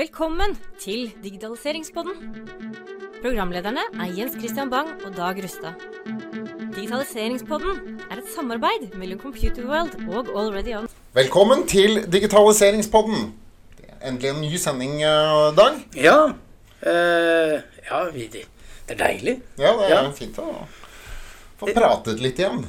Velkommen til Digitaliseringspodden. Programlederne er Jens Christian Bang og Dag Rustad. Digitaliseringspodden er et samarbeid mellom Computerworld og Already On. Velkommen til Digitaliseringspodden. Det er endelig en ny sending, eh, Dag. Ja. Uh, ja, det er deilig. Ja, det er Ja. fint å få pratet litt igjen.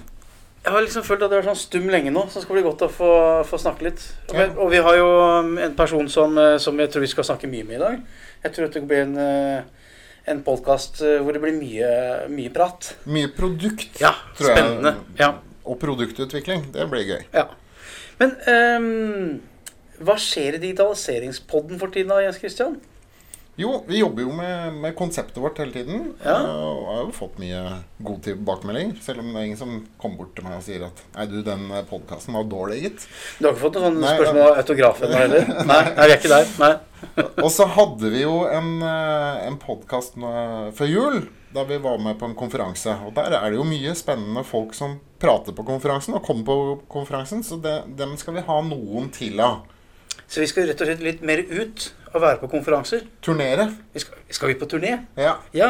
Jeg har liksom følt at jeg har vært sånn stum lenge nå, så det skal bli godt å få, få snakke litt. Og, Ja. vi, og vi har jo um, en person som, eh, som jeg tror vi skal snakke mye med i dag. Jeg tror det blir en, eh, en podkast hvor det blir mye, mye prat. Mye produkt Ja, tror jeg. spennende. Ja, og produktutvikling. Det blir gøy. ja. Men um, hva skjer i digitaliseringspodden for tiden, da, Jens Christian? Jo, vi jobber jo med, med konseptet vårt hele tiden. Ja. eh, Og har jo fått mye god tilbakemelding. Selv om det er ingen som kommer bort til meg og sier at Nei, du, den podkasten var dårlig, gitt. Du har ikke fått noen sånne spørsmål om autograf ennå heller? Nei, nei, vi er ikke der. Nei. Og så hadde vi jo en, eh, en podkast før jul da vi var med på en konferanse. Og der er det jo mye spennende folk som prater på konferansen og kommer på konferansen, så det, dem skal vi ha noen til av. Så vi skal rett og slett litt mer ut og være på konferanser. Turnere. Skal, skal vi på turné? Ja. Ja.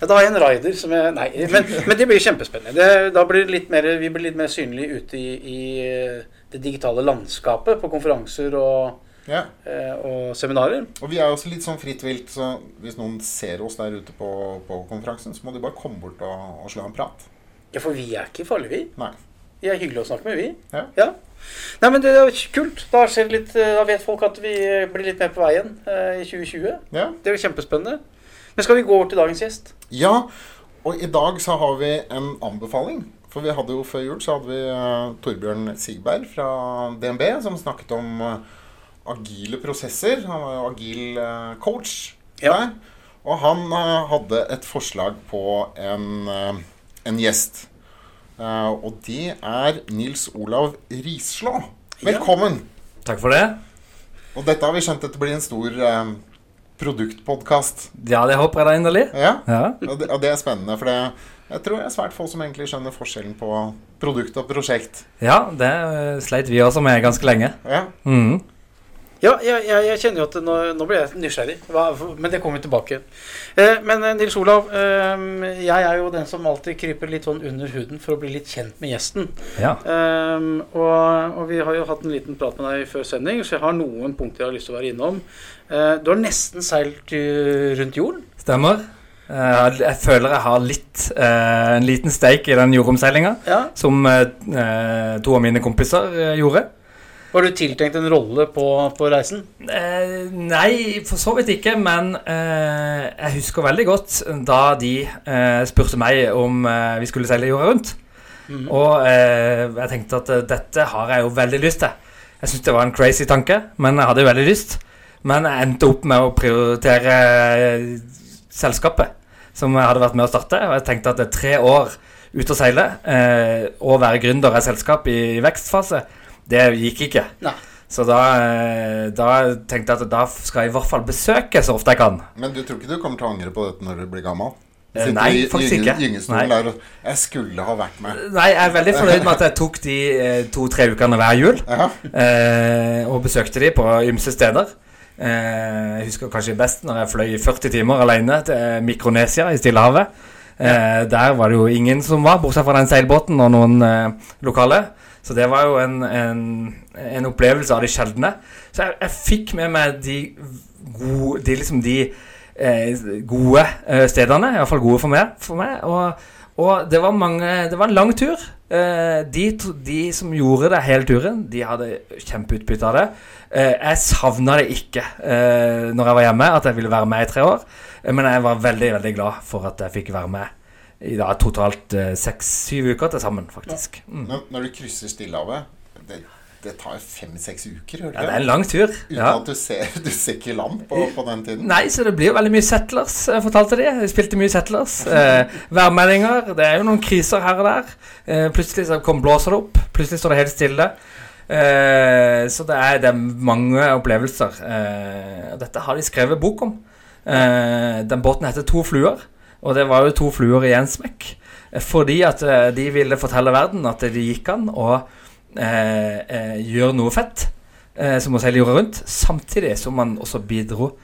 ja. Da har jeg en rider som jeg Nei, men, men det blir kjempespennende. Det, da blir mer, vi blir litt mer synlige ute i, i eh, det digitale landskapet på konferanser og, ja. eh, og seminarer. Og vi er også litt sånn fritt vilt, så hvis noen ser oss der ute på, på konferansen, så må de bare komme bort og, og slå en prat. Ja, for vi er ikke farlige, vi. Nei. Vi er hyggelige å snakke med, vi. Ja. Nei, men det er kult. Da, litt, eh, da vet folk at vi blir litt mer på veien eh, i 2020. Ja. Det er jo kjempespennende. Men skal vi gå over til dagens gjest? ja. Og i dag så har vi en anbefaling. For vi hadde jo før jul så hadde vi uh, Torbjørn Sigberg fra DNB som snakket om uh, agile prosesser. Han var jo agil uh, coach Ja. der. Og han eh, hadde et forslag på en, eh, en gjest. Eh, og det er Nils Olav Rislå. Velkommen. Takk for det. Og dette har vi skjønt at det blir en stor eh, produktpodkast. Ja, det håper jeg da inderlig. Ja. Ja. Og det, og det er spennende, for det, jeg tror det er svært få som egentlig skjønner forskjellen på produkt og prosjekt. ja, det sleit vi også med ganske lenge. Ja, Mhm. Ja, jeg, jeg, jeg kjenner jo at nå, nå blir jeg nysgjerrig. Hva, men det kommer vi tilbake. Eh, men eh, Nils Olav, eh, jeg er jo den som alltid kryper litt sånn under huden for å bli litt kjent med gjesten. Ja. Eh, og, og vi har jo hatt en liten prat med deg før sending, så jeg har noen punkter jeg har lyst til å være innom. Eh, du har nesten seilt rundt jorden. Stemmer. Eh, Jeg føler jeg har litt en liten steik i den jordomseilinga Ja. som to av mine kompiser gjorde. Var du tiltenkt en rolle på, på reisen? Eh, nei, for så vidt ikke, men eh, jeg husker veldig godt da de eh, spurte meg om eh, vi skulle seile jorda rundt. Mhm. Og eh, jeg tenkte at eh, dette har jeg jo veldig lyst til. Jeg syntes det var en crazy tanke, men jeg hadde jo veldig lyst. Men jeg endte opp med å prioritere selskapet som jeg hadde vært med å starte. Og jeg tenkte at det er tre år ute å seile eh, og være gründer av selskap i, i vekstfase, det gikk ikke. Nei. Så da, eh, da tenkte jeg at da skal jeg i hvert fall besøke så ofte jeg kan. Men du tror ikke du kommer til å angre på dette når du blir gammel? Eh, Sitter nei, faktisk ikke. Nei. der Jeg skulle ha vært med. Nei, jeg er veldig fornøyd med at jeg tok de eh, to-tre ukene hver jul. Ja. Eh, og besøkte de på ymse steder. Eh, jeg husker kanskje best når jeg fløy i 40 timer alene til Mikronesia i Stillehavet. Eh, der var det jo ingen som var, bortsett fra den seilbåten og noen eh, lokale. Så det var jo en, en, en opplevelse av de sjeldne. Så jeg, jeg fikk med meg de gode De, liksom de eh, gode eh, stedene. Iallfall gode for meg. For meg og, og det var mange Det var en lang tur. Eh, de, de som gjorde det hele turen, de hadde kjempeutbytte av det. Eh, jeg savna det ikke eh, når jeg var hjemme, at jeg ville være med i tre år. Eh, men jeg var veldig veldig glad for at jeg fikk være med i da, totalt eh, seks-syv uker til sammen, faktisk. Mm. Når, når du krysser Stillehavet det, det tar fem-seks uker, gjør Ja, det det er en lang tur. Uten Ja. at du ser, du ser ikke land på, på den tiden. Nei, så det blir jo veldig mye settlers, eh, fortalte de. De spilte mye settlers. Eh, værmeldinger. Det er jo noen kriser her og der. Eh, plutselig så kom blåser det opp. Plutselig står det helt stille. Eh, så det er, det er mange opplevelser. Eh, dette har de skrevet bok om. Eh, den båten heter To fluer, og det var jo to fluer i én smekk. Fordi at eh, de ville fortelle verden at det gikk an å eh, eh, gjøre noe fett. eh, som å seile jorda rundt, samtidig som man også bidro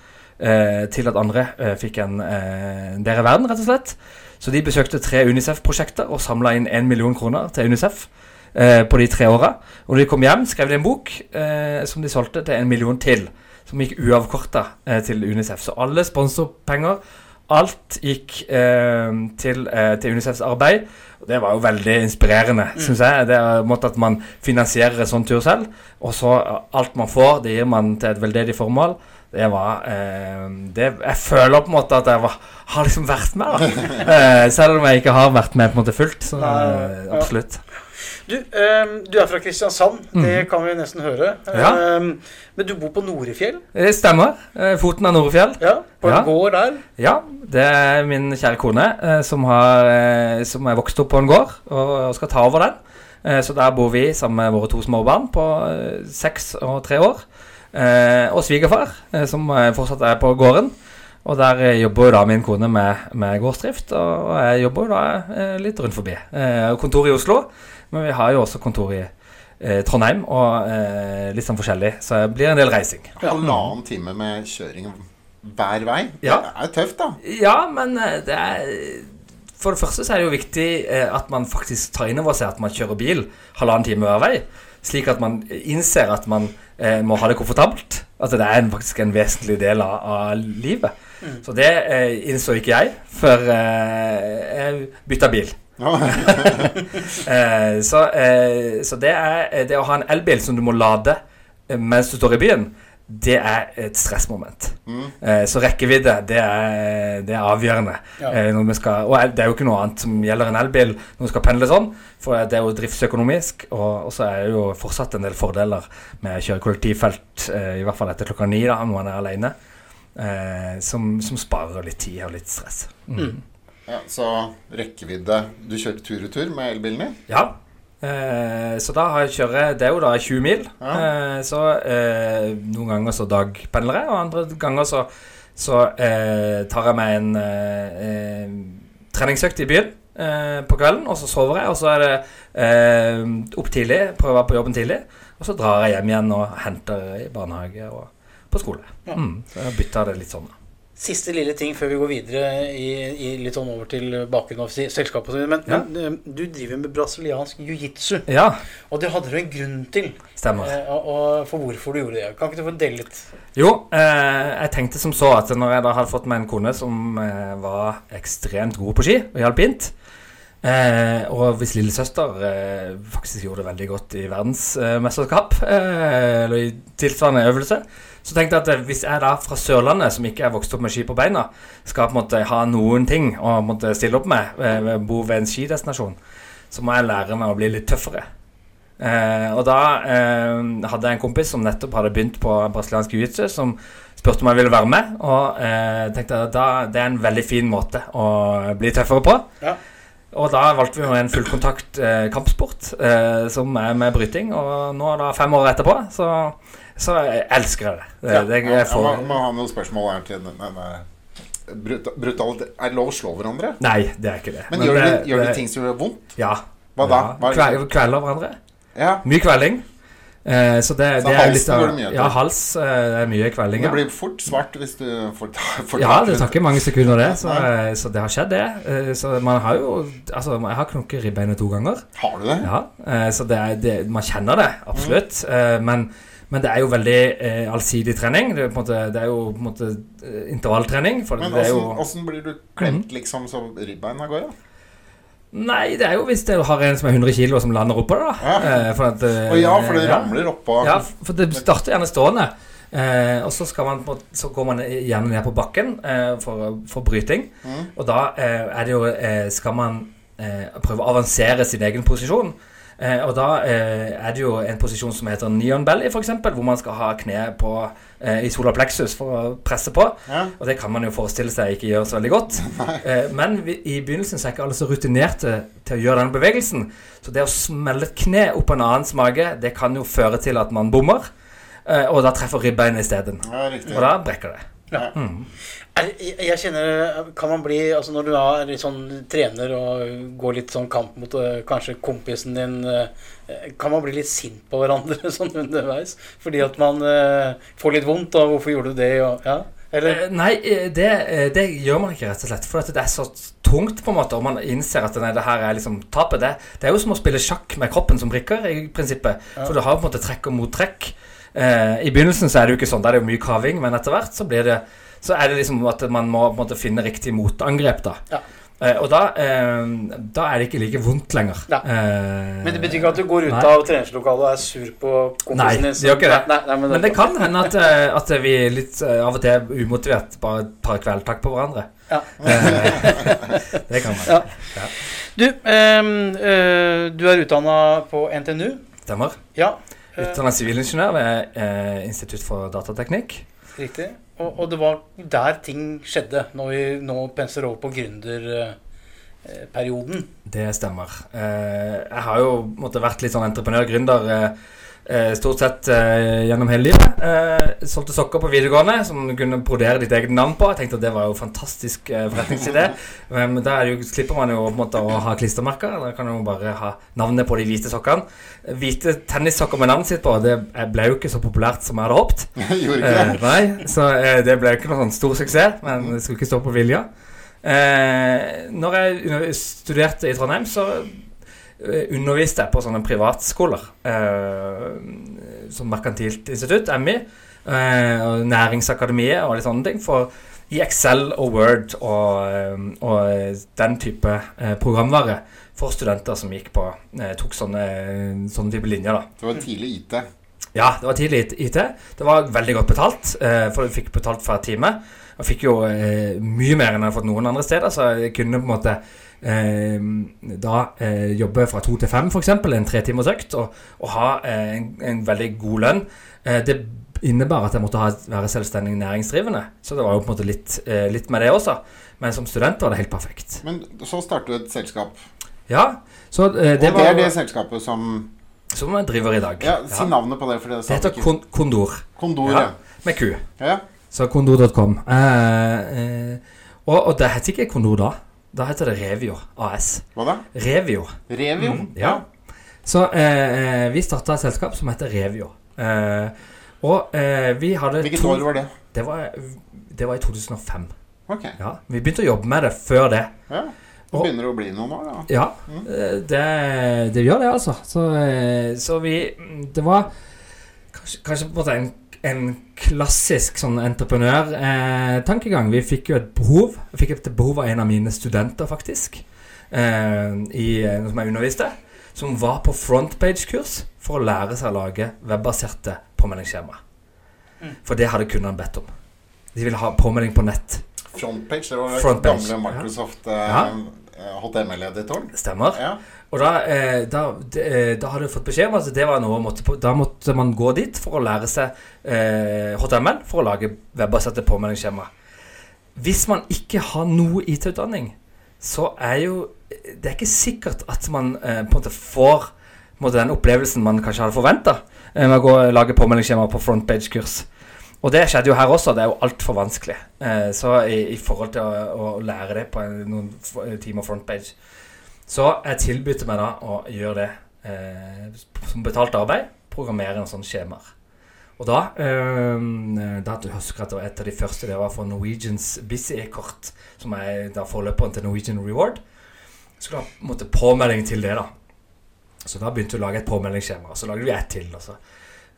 eh, til at andre eh, fikk en, eh, bedre verden, rett og slett. Så de besøkte tre Unicef-prosjekter og samla inn én million kroner til Unicef på de tre åra. Og når de kom hjem, skrev de en bok som de solgte til en million til. Som gikk uavkorta til Unicef. Så alle sponsorpenger, alt gikk eh, til, eh, til Unicefs arbeid. Og det var jo veldig inspirerende, mm. syns jeg. Det er måte at man finansierer en sånn tur selv. Og så eh, alt man får, det gir man til et veldedig formål. Det var eh, det, Jeg føler på en måte at jeg var, har liksom vært med, da. eh, selv om jeg ikke har vært med på en måte fullt. Så eh, absolutt. Du, um, du, er fra Kristiansand, mm. det kan vi nesten høre. Ja. Um, men du bor på Norefjell? Det stemmer. Eh, foten av Norefjell. Ja, På en ja. gård der? Ja. Det er min kjære kone eh, som, har, eh, som er vokst opp på en gård og, og skal ta over den. Eh, så der bor vi sammen med våre to småbarn på eh, seks og tre år. Eh, og svigerfar, som fortsatt er på gården. Og der jobber jo da min kone med, med gårdsdrift, og jeg jobber jo da litt rundt forbi. kontor i Oslo. Men vi har jo også kontor i eh, Trondheim, og eh, litt sånn forskjellig. Så det blir en del reising. Halvannen time med kjøring hver vei. Ja. Det er tøft, da. Ja, men eh, det er For det første så er det jo viktig eh, at man faktisk tar inn over seg at man kjører bil halvannen time hver vei. Slik at man innser at man eh, må ha det komfortabelt. At det er en, faktisk en vesentlig del av, av livet. Mm. Så det eh, innså ikke jeg før jeg bytta bil. eh, så, eh, så det, er, det å ha en elbil som du må lade eh, mens du står i byen, det er et stressmoment. Mm. Eh, så rekkevidde, det er, det er avgjørende. Ja. Eh, skal, og det er jo ikke noe annet som gjelder en elbil når du skal pendle sånn, for det er jo driftsøkonomisk. Og, og så er det jo fortsatt en del fordeler med å kjøre kollektivfelt, eh, i hvert fall etter klokka ni, da, når man er alene, som, som, sparer litt tid og litt stress. Mm. Mm. Ja, Så rekkevidde Du kjørte tur-retur med elbilen din? Ja. Eh, så da har jeg kjører Det er jo da 20 mil. Ja. Eh, så eh, noen ganger så dagpendler jeg, og andre ganger så, så eh, tar jeg meg en eh, eh, treningsøkt i byen på kvelden, og så sover jeg, og så er det opp tidlig, prøver å være på jobben tidlig, og så drar jeg hjem igjen og henter i barnehage og på skole. Ja. Mm, så jeg bytter det litt sånn. Siste lille ting før vi går videre i, i litt sånn over til bakgrunnen av selskapet. Men, ja. men, eh, du driver med brasiliansk jiu-jitsu. Ja. Og det hadde du en grunn til. Stemmer. Eh, og, og for hvorfor du gjorde det. Kan ikke du få dele litt? Jo, eh, jeg tenkte som så at når jeg da hadde fått meg en kone som eh, var ekstremt god på ski og alpint eh, Og hvis lillesøster eh, faktisk gjorde det veldig godt i verdensmesterskap, eller i tilsvarende øvelse så tenkte jeg at hvis jeg da fra Sørlandet, som ikke er vokst opp med ski på beina, skal på en måte ha noen ting å måtte stille opp med, eh, bo ved en skidestinasjon, så må jeg lære meg å bli litt tøffere. Eh, og da eh, hadde jeg en kompis som nettopp hadde begynt på brasiliansk jiu-jitsu, som spurte om jeg ville være med. Og eh, tenkte at da, det er en veldig fin måte å bli tøffere på. Ja. Og da valgte vi en fullkontakt eh, kampsport eh, som er med bryting. Og nå, da fem år etterpå, så så jeg elsker jeg det. det, ja, det jeg får... ja, må, ha noen spørsmål her til denne brutalitet. Er det lov å slå hverandre? Nei, det er ikke det. Men, Men gjør, det, de, gjør de ting som gjør vondt? Ja. Hva da? Hva Kveler hverandre. Ja. Mye kvelding. Eh, så det, så det er litt av, går det mye Ja, hals eh, er mye kvelding. Det blir fort svart hvis du får, får Ja, det tar ikke mange sekunder, det. Så, eh, så, det har skjedd, det. Eh, så man har jo Altså, jeg har knukket ribbeinet to ganger. Har du det? Ja, eh, Så det, det, man kjenner det absolutt. Mm. Men men det er jo veldig eh, allsidig trening. Det er, måte, det er, jo på en måte eh, intervalltrening. Men åssen blir du klemt mm. liksom så ribbeina går? Ja? Nei, det er jo hvis du har en som er 100 kg som lander oppå det. da ja. Eh, for at, eh, ja, for det ramler oppå. Ja, for det starter gjerne stående. Eh, og så, man, så, går man gjerne ned på bakken eh, for, for, bryting. Mm. Og da er det jo Skal man prøve å avansere sin egen posisjon. Eh, og da eh, er det jo en posisjon som heter neon belly, f.eks., hvor man skal ha kne på, eh, i solar plexus for å presse på. Ja. Og det kan man jo forestille seg ikke gjør så veldig godt. Eh, men vi, i begynnelsen så er ikke alle så rutinerte til å gjøre denne bevegelsen. Så det å smelle et kne opp en annens mage, det kan jo føre til at man bommer. Eh, og da treffer ribbeinet isteden. Ja, og da brekker det. Ja. Mm. Jeg, jeg kjenner Kan man bli Altså når du er litt sånn trener og går litt sånn kamp mot eh, kanskje kompisen din eh, Kan man bli litt sint på hverandre sånn underveis? Fordi at man eh, får litt vondt, og 'hvorfor gjorde du det?' og ja? Eller Nei, det, det gjør man ikke, rett og slett. For at det er så tungt, på en måte, og man innser at nei, det her er liksom tapet. Det, det er jo som å spille sjakk med kroppen som brikker, i prinsippet. For du har på en måte trekk og mottrekk. Eh, I begynnelsen så er det jo ikke sånn, da er det jo mye kaving, men etter hvert så blir det Så er det liksom at man må måtte finne riktig motangrep, da. Ja. Eh, og da, eh, da er det ikke like vondt lenger. Ja. Eh, Men det betyr ikke at du går ut Nei. av treningslokalet og er sur på kompisen Nei, din? det gjør ikke det. Nei, nei, men, Men det kan hende at, eh, at vi litt eh, av og til umotivert bare tar kveldtak på hverandre. Ja. Eh, det kan man. Ja. Du, ehm, eh, du er utdanna på NTNU. Stemmer. Ja, Utdanna sivilingeniør ved eh, Institutt for datateknikk. riktig. Og, og det var der ting skjedde, når vi nå penser over på gründerperioden. Det stemmer. Eh, jeg har jo måtte, vært litt sånn entreprenør-gründer eh, stort sett eh, gjennom hele livet. Eh, solgte sokker på videregående som du kunne brodere ditt eget navn på. Jeg tenkte at det var jo fantastisk eh, forretningsidé. Men da jo, slipper man jo på en måte å ha klistremerker. Da kan man jo bare ha navnet på de hvite sokkene. Hvite tennissokker med navnet sitt på, det ble jo ikke så populært som jeg hadde håpet. Eh, nei, så eh, det ble ikke noen sånn stor suksess, men det skulle ikke stå på vilja. Eh, når jeg studerte i Trondheim, så eh, underviste jeg på sånne privatskoler. Eh, som Merkantilt institutt, MI, eh, og Næringsakademiet og litt sånne ting. For i Excel og Word og, eh, og den type eh, programvare for studenter som gikk på eh, tok sånne, sånne type linjer. da Det var tidlig IT. ja, det var tidlig IT. Det var veldig godt betalt, eh, for du fikk betalt hver time. Jeg fikk jo eh, mye mer enn jeg har fått noen andre steder, så jeg kunne på en måte eh, da eh, jobbe fra to til fem, f.eks., en tretimersøkt, og, og ha eh, en, en veldig god lønn. Eh, det innebar at jeg måtte ha, være selvstendig næringsdrivende, så det var jo på en måte litt, eh, litt med det også. Men som student var det helt perfekt. Men så startet du et selskap. Ja, så eh, Og det det var er det selskapet som som jeg driver i dag. Ja, si navnet på det. Det, Det heter kon Kondor, Kondor. ja. Ja. med Q. ja. Så kondor.com. Eh, eh, og, og det heter ikke Kondor da. Da heter det Revio AS. Hva da? Revio. Revio? Mm, ja. Så eh, eh, vi starta et selskap som heter Revio. Eh, og eh, vi hadde Hvilket år var det? Det var, det var i 2005. Ok. Ja, Vi begynte å jobbe med det før det. Ja. Det begynner å bli noen år, da. Ja, mm. det, det gjør det, altså. Så, eh, så vi Det var kanskje, kanskje på en måte en, en klassisk sånn entreprenørtankegang. vi fikk jo et behov. Jeg fikk et behov av en av mine studenter, faktisk, eh, i, eh, som jeg underviste. Som var på frontpage-kurs for å lære seg å lage webbaserte påmeldingsskjema. Mm. For det hadde kundene bedt om. De ville ha påmelding på nett. Frontpage. Det var jo Frontpage, gamle. Microsoft Ja. eh, eh, HTML-editoren. Stemmer. Ja. Og da, eh, da, eh, da hadde jeg fått beskjed om at det var noe måtte, Da måtte man gå dit for å lære seg eh, HTML for å lage webbaserte påmeldingsskjema. Hvis man ikke har noe IT-utdanning, så er jo Det er ikke sikkert at man eh, på en måte får en måte, den opplevelsen man kanskje hadde forventa eh, med å gå lage påmeldingsskjema på frontpage-kurs. Og det skjedde jo her også. Det er jo altfor vanskelig. Eh, så i, i forhold til å, å lære det på en, noen timer frontpage. Så jeg tilbød meg da å gjøre det eh, som betalt arbeid. Programmere en sånn skjemaer. Og da, eh, da du husker at det var et av de første det var for Norwegians Busy E-kort, som er da forløperen til Norwegian Reward. Så da måte, påmelding til det, da. Så da begynte vi å lage et påmeldingsskjema. Og så lagde vi ett til. Og.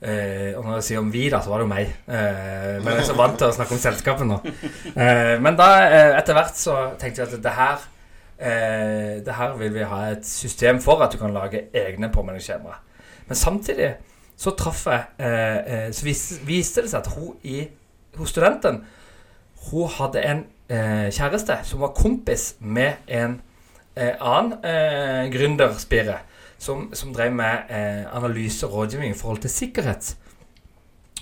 Eh, og når jeg sier om vi, da, så var det jo meg. Eh, men jeg er så vant til å snakke om selskapet nå. Eh, men da, eh, etter hvert, så tenkte jeg at det her eh, det her vil vi ha et system for at du kan lage egne påmeldingsskjemaer. Men samtidig så traff jeg eh, eh, Så vis, viste det seg at hun i, hos studenten Hun hadde en eh, kjæreste som var kompis med en eh, annen eh, gründerspire som, som drev med eh, analyse og rådgivning i forhold til sikkerhet.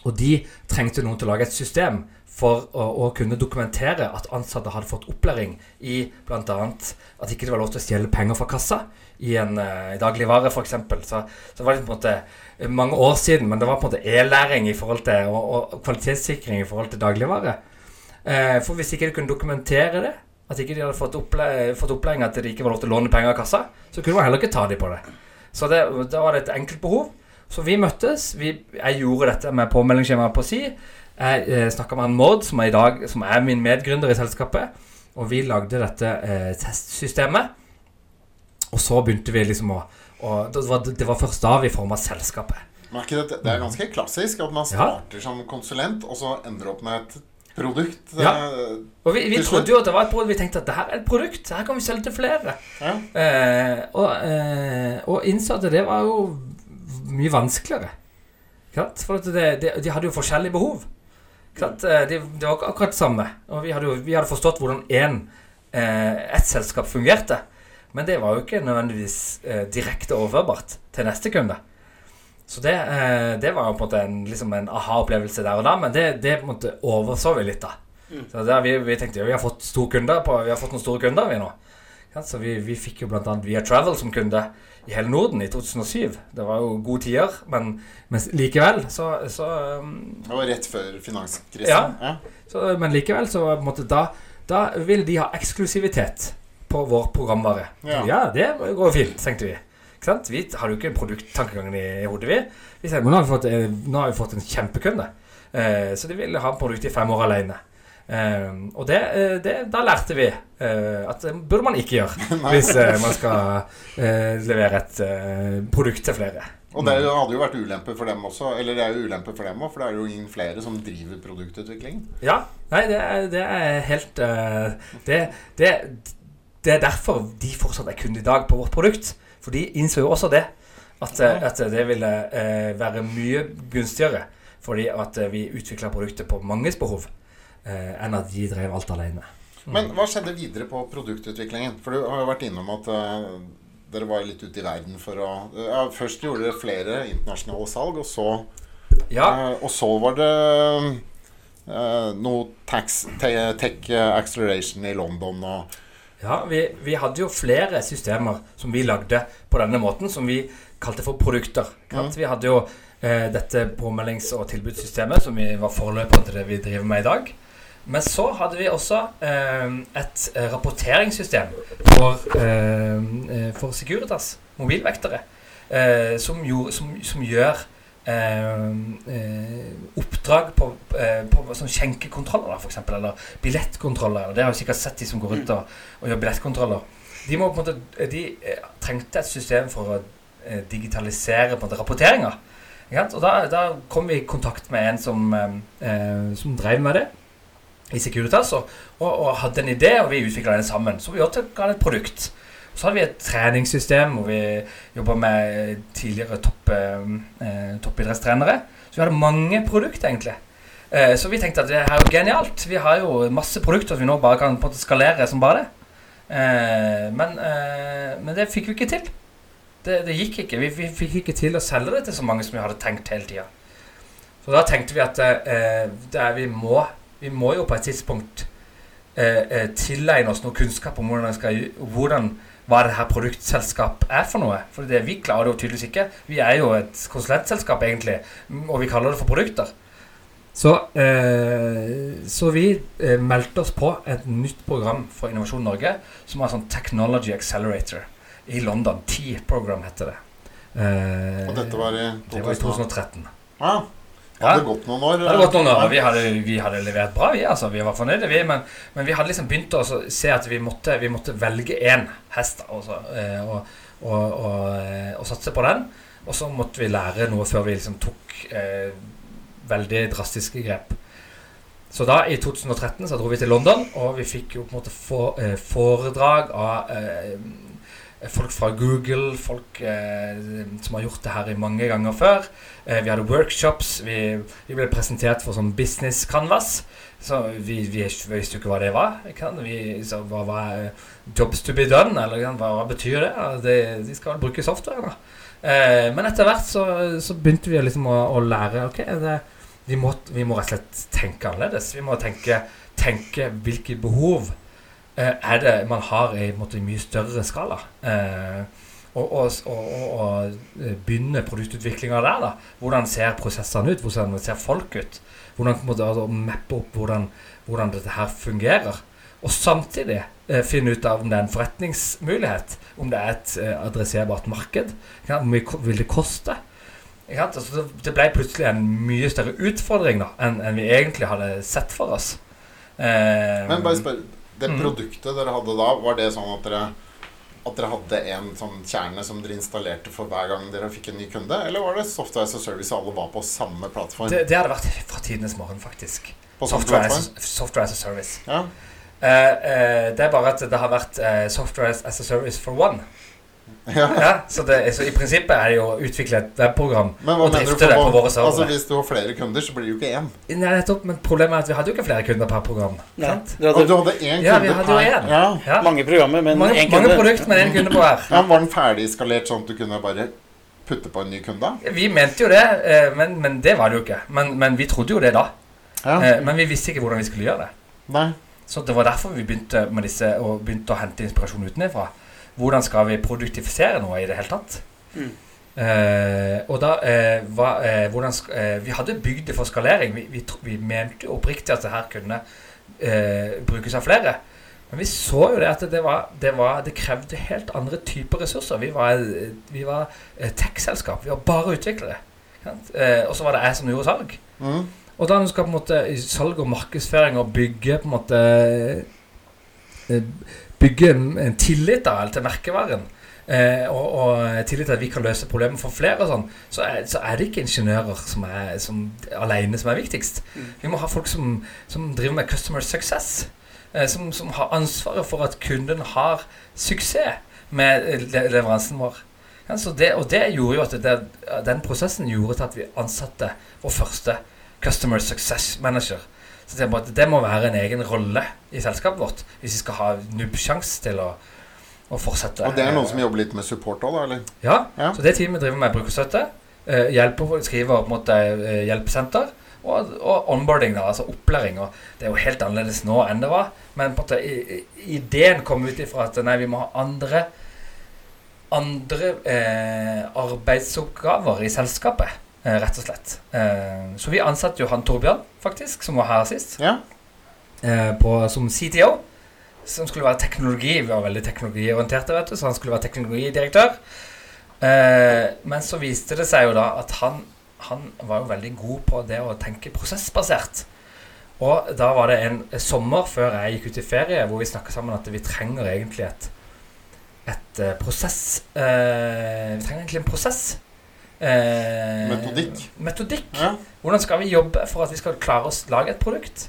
Og de trengte noen til å lage et system for å, å kunne dokumentere at ansatte hadde fått opplæring i bl.a. at ikke det var lov til å stjele penger fra kassa i en uh, dagligvare, f.eks. Så, så var det på en måte mange år siden, men det var på en måte e-læring i forhold til og, og kvalitetssikring i forhold til dagligvare. Uh, for hvis ikke de kunne dokumentere det, at ikke de hadde fått, opple fått opplæring at det ikke var lov til å låne penger av kassa, så kunne man heller ikke ta dem på det. Så det, da var det et enkelt behov. Så vi møttes. Vi, jeg gjorde dette med påmeldingsskjemaet på si. Jeg eh, snakka med han Maud, som er, dag, som er min medgründer i selskapet. Og vi lagde dette eh, testsystemet. Og så begynte vi liksom å det var, det var først da vi forma selskapet. Merker er ikke det, det er ganske klassisk at man starter som konsulent, og så ender opp med et produkt. Ja. eh, Og vi, vi trodde jo at det var et produkt. Vi tenkte at det her er et produkt. Her kan vi selge til flere. Ja. Eh, og, eh, og innså at det var jo mye vanskeligere. For at det, det, de hadde jo forskjellige behov. Eh, Det, det var akkurat det samme. Og vi hadde, jo, vi hadde forstått hvordan en, eh, ett selskap fungerte. Men det var jo ikke nødvendigvis eh, direkte overførbart til neste kunde. Så det, eh, det var på en måte en, liksom en aha-opplevelse der og da, men det, det overså vi litt, da. Så der vi, vi tenkte jo vi har fått store kunder på, vi har fått noen store kunder, vi nå. Ja, så vi, vi fikk jo bl.a. Via Travel som kunde i hele Norden i 2007. Det var jo gode tider, men, men likevel så, så, um, Det var rett før finanskrisen. Ja. Ja. så Men likevel så måte, da, da vil de ha eksklusivitet på vår programvare. Ja. Ja, det går fint, tenkte vi. Ikke sant? Vi hadde jo ikke en produkttankegang i, hodet, vi. Vi tenkte, nå har vi fått, eh, nå har vi fått en kjempekunde. Eh, så de ville ha produktet i fem år alene. Eh, og det, eh, det, da lærte vi uh, at det burde man ikke gjøre hvis uh, man skal uh, levere et eh, produkt til flere. Og det hadde jo vært ulempe for dem også. Eller det er jo ulempe for dem òg, for det er jo ingen flere som driver produktutvikling. Ja. Nei, det er, det er helt eh, det, det, er derfor de fortsatt er kunde i dag på vårt produkt. For de innså jo også det. At, eh, at det ville eh, være mye gunstigere fordi at eh, vi utvikla produktet på manges behov, eh, enn at de drev alt alene. Men hva skjedde videre på produktutviklingen? For du har jo vært innom at eh, dere var litt ute i verden for å ja, Først gjorde dere flere internasjonale salg, og så, Ja, eh, og så var det eh, noe tax, tech acceleration i London og Ja, vi, vi hadde jo flere systemer som vi lagde på denne måten, som vi kalte for produkter. ikke? Vi hadde jo eh, dette påmeldings- og tilbudssystemet, som vi var forløperen til det vi driver med i dag. Men så hadde vi også eh, et eh, rapporteringssystem for, eh, eh, for Securitas, mobilvektere, eh, som, gjorde, som, som gjør eh, oppdrag på, på sånn skjenkekontroller, f.eks., eller billettkontroller. Det har jo sikkert sett de som går rundt og, og gjør billettkontroller. De, må måte, de trengte et system for å digitalisere på en rapporteringer. Og da, da kom vi i kontakt med en som, som drev med det i Securitas, og, og, og hadde en idé, og vi utvikla den sammen. Så vi også ga et produkt. Så hadde vi et treningssystem hvor vi jobba med tidligere topp, eh, eh, toppidrettstrenere. Så vi hadde mange produkter, egentlig. Eh, så vi tenkte at det her er genialt. Vi har jo masse produkter som vi nå bare kan skalere som bare det. Eh, men, eh, men det fikk vi ikke til. Det, det gikk ikke. Vi, vi fikk ikke til å selge det til så mange som vi hadde tenkt hele tida. Så da tenkte vi at eh, det er, vi, må, vi må jo på et tidspunkt eh, eh, tilegne oss noe kunnskap om hvordan, skal, hvordan hva det her produktselskap er for noe. For det, vi klarer det jo tydeligvis ikke. Vi er jo et konsulentselskap, egentlig, og vi kaller det for produkter. Så, eh, så vi eh, meldte oss på et nytt program for Innovasjon Norge, som er sånn Technology Accelerator i London. T-program heter det. Eh, Og dette var i det var i 2013. Ja. Ja. Hadde det gått noen år? Det hadde gått noen år. Vi hadde, vi hadde levert bra, vi. altså, Vi var fornøyde, vi. Men, men vi hadde liksom begynt å se at vi måtte, vi måtte velge én hest altså, og, og, og, eh, og satse på den. Og så måtte vi lære noe før vi liksom tok eh, veldig drastiske grep. Så da, i 2013, så dro vi til London, og vi fikk jo på en måte eh, foredrag av eh, folk fra Google, folk eh, som har gjort det her mange ganger før. Eh, vi hadde workshops, vi, vi ble presentert for sånn business canvas. Så vi, vi visste jo ikke hva det var. Vi, så hva var eh, jobs to be done? Eller hva, hva betyr det? Det? De skal bruke software, da. Eh, men etter hvert så, så begynte vi liksom å, å lære Ok, det, vi, må, vi må rett og slett tenke annerledes. Vi må tenke, tenke hvilke behov eh, er det man har i, måte, mye større skala. Eh, og, og, og, og, og begynne produktutviklinga der. da Hvordan ser prosessene ut? Hvordan ser folk ut? hvordan må du altså, mappe opp hvordan, hvordan dette her fungerer. Og samtidig eh, finne ut av om det er en forretningsmulighet, om det er et eh, adresserbart marked, hvor mye vil det koste. Altså, det ble plutselig en mye større utfordring da, enn enn vi egentlig hadde sett for oss. Eh, Men bare spør Det Mhm. produktet dere hadde da, var det sånn at dere at dere hadde en sånn kjerne som dere installerte for hver gang dere fikk en ny kunde? Eller var det Software as a Service alle var på samme plattform? det, det hadde vært fra tidenes morgen, faktisk. på Software as, software as a service. Ja. Uh, uh, det er bare at det har vært uh, software as a service for one. Ja. Ja, så, det, så i prinsippet er det jo å utvikle et webprogram og drifte det på våre våre altså. Hvis du har flere kunder, så blir det jo ikke én. Nei, nettopp, men problemet er at vi hadde jo ikke flere kunder per program. Nei, Sant? dere Og du hadde én kunde Ja, vi hadde jo per én. ja. Ja. mange programmer, men mange, én mange kunde. produkt, men én kunde på hver. ja, Var den ferdig skalert sånn at du kunne bare putte på en ny kunde? Vi mente jo det, eh, men, men det var det jo ikke. Men, men vi trodde jo det da. Ja. Eh, Men vi visste ikke hvordan vi skulle gjøre det. Nei. Så det var derfor vi begynte med disse og begynte å hente inspirasjon utenfra. Hvordan skal vi produktifisere noe i det hele tatt? Mm. Eh, og da eh, hva, eh, hvordan, eh, Vi hadde bygd det for skalering. Vi, vi, vi mente oppriktig at det her kunne eh, brukes av flere. Men vi så jo det at det, var, det, var, det krevde helt andre typer ressurser. Vi var, vi var eh, tech-selskap. Vi var bare utviklere. Eh, og så var det jeg som gjorde salg. Mm. Og da du skal på en måte i salg og markedsføring og bygge på en måte Bygge en, en tillit da, til merkevaren eh, og, og tillit til at vi kan løse problemer for flere, og sånn, så, er, så er det ikke ingeniører som er som, alene som er viktigst. Mm. Vi må ha folk som, som driver med customer success. Eh, som, som har ansvaret for at kunden har suksess med eh, le leveransen vår. Ja, så det, og det gjorde jo at det, den prosessen gjorde til at vi ansatte vår første Customer Success Manager. Så det, må- det må være en egen rolle i selskapet vårt hvis vi skal ha nubbsjanse til å, å fortsette. Og det er noen som jobber litt med support òg, da? eller? Ja, Ja. så det teamet driver med brukerstøtte. eh, hjelper, skriver på en måte hjelpesenter. Og, og onboarding, da, altså opplæring. Og det er jo helt annerledes nå enn det var. Men på en måte, ideen kom ut ifra at nei, vi må ha andre andre eh, arbeidsoppgaver i selskapet, rett og slett. Eh, så vi ansatte jo han Torbjørn, faktisk, som var her sist, Ja. eh, på, som CTO. Som skulle være teknologi. Vi var veldig teknologiorienterte, vet du, så han skulle være teknologidirektør. Eh, men så viste det seg jo da at han, han var jo veldig god på det å tenke prosessbasert. Og da var det en sommer før jeg gikk ut i ferie, hvor vi snakka sammen at vi trenger egentlig et et eh, prosess eh, Vi trenger egentlig en prosess. Eh, Metodikk. Metodikk. Ja. Hvordan skal vi jobbe for at vi skal klare å lage et produkt?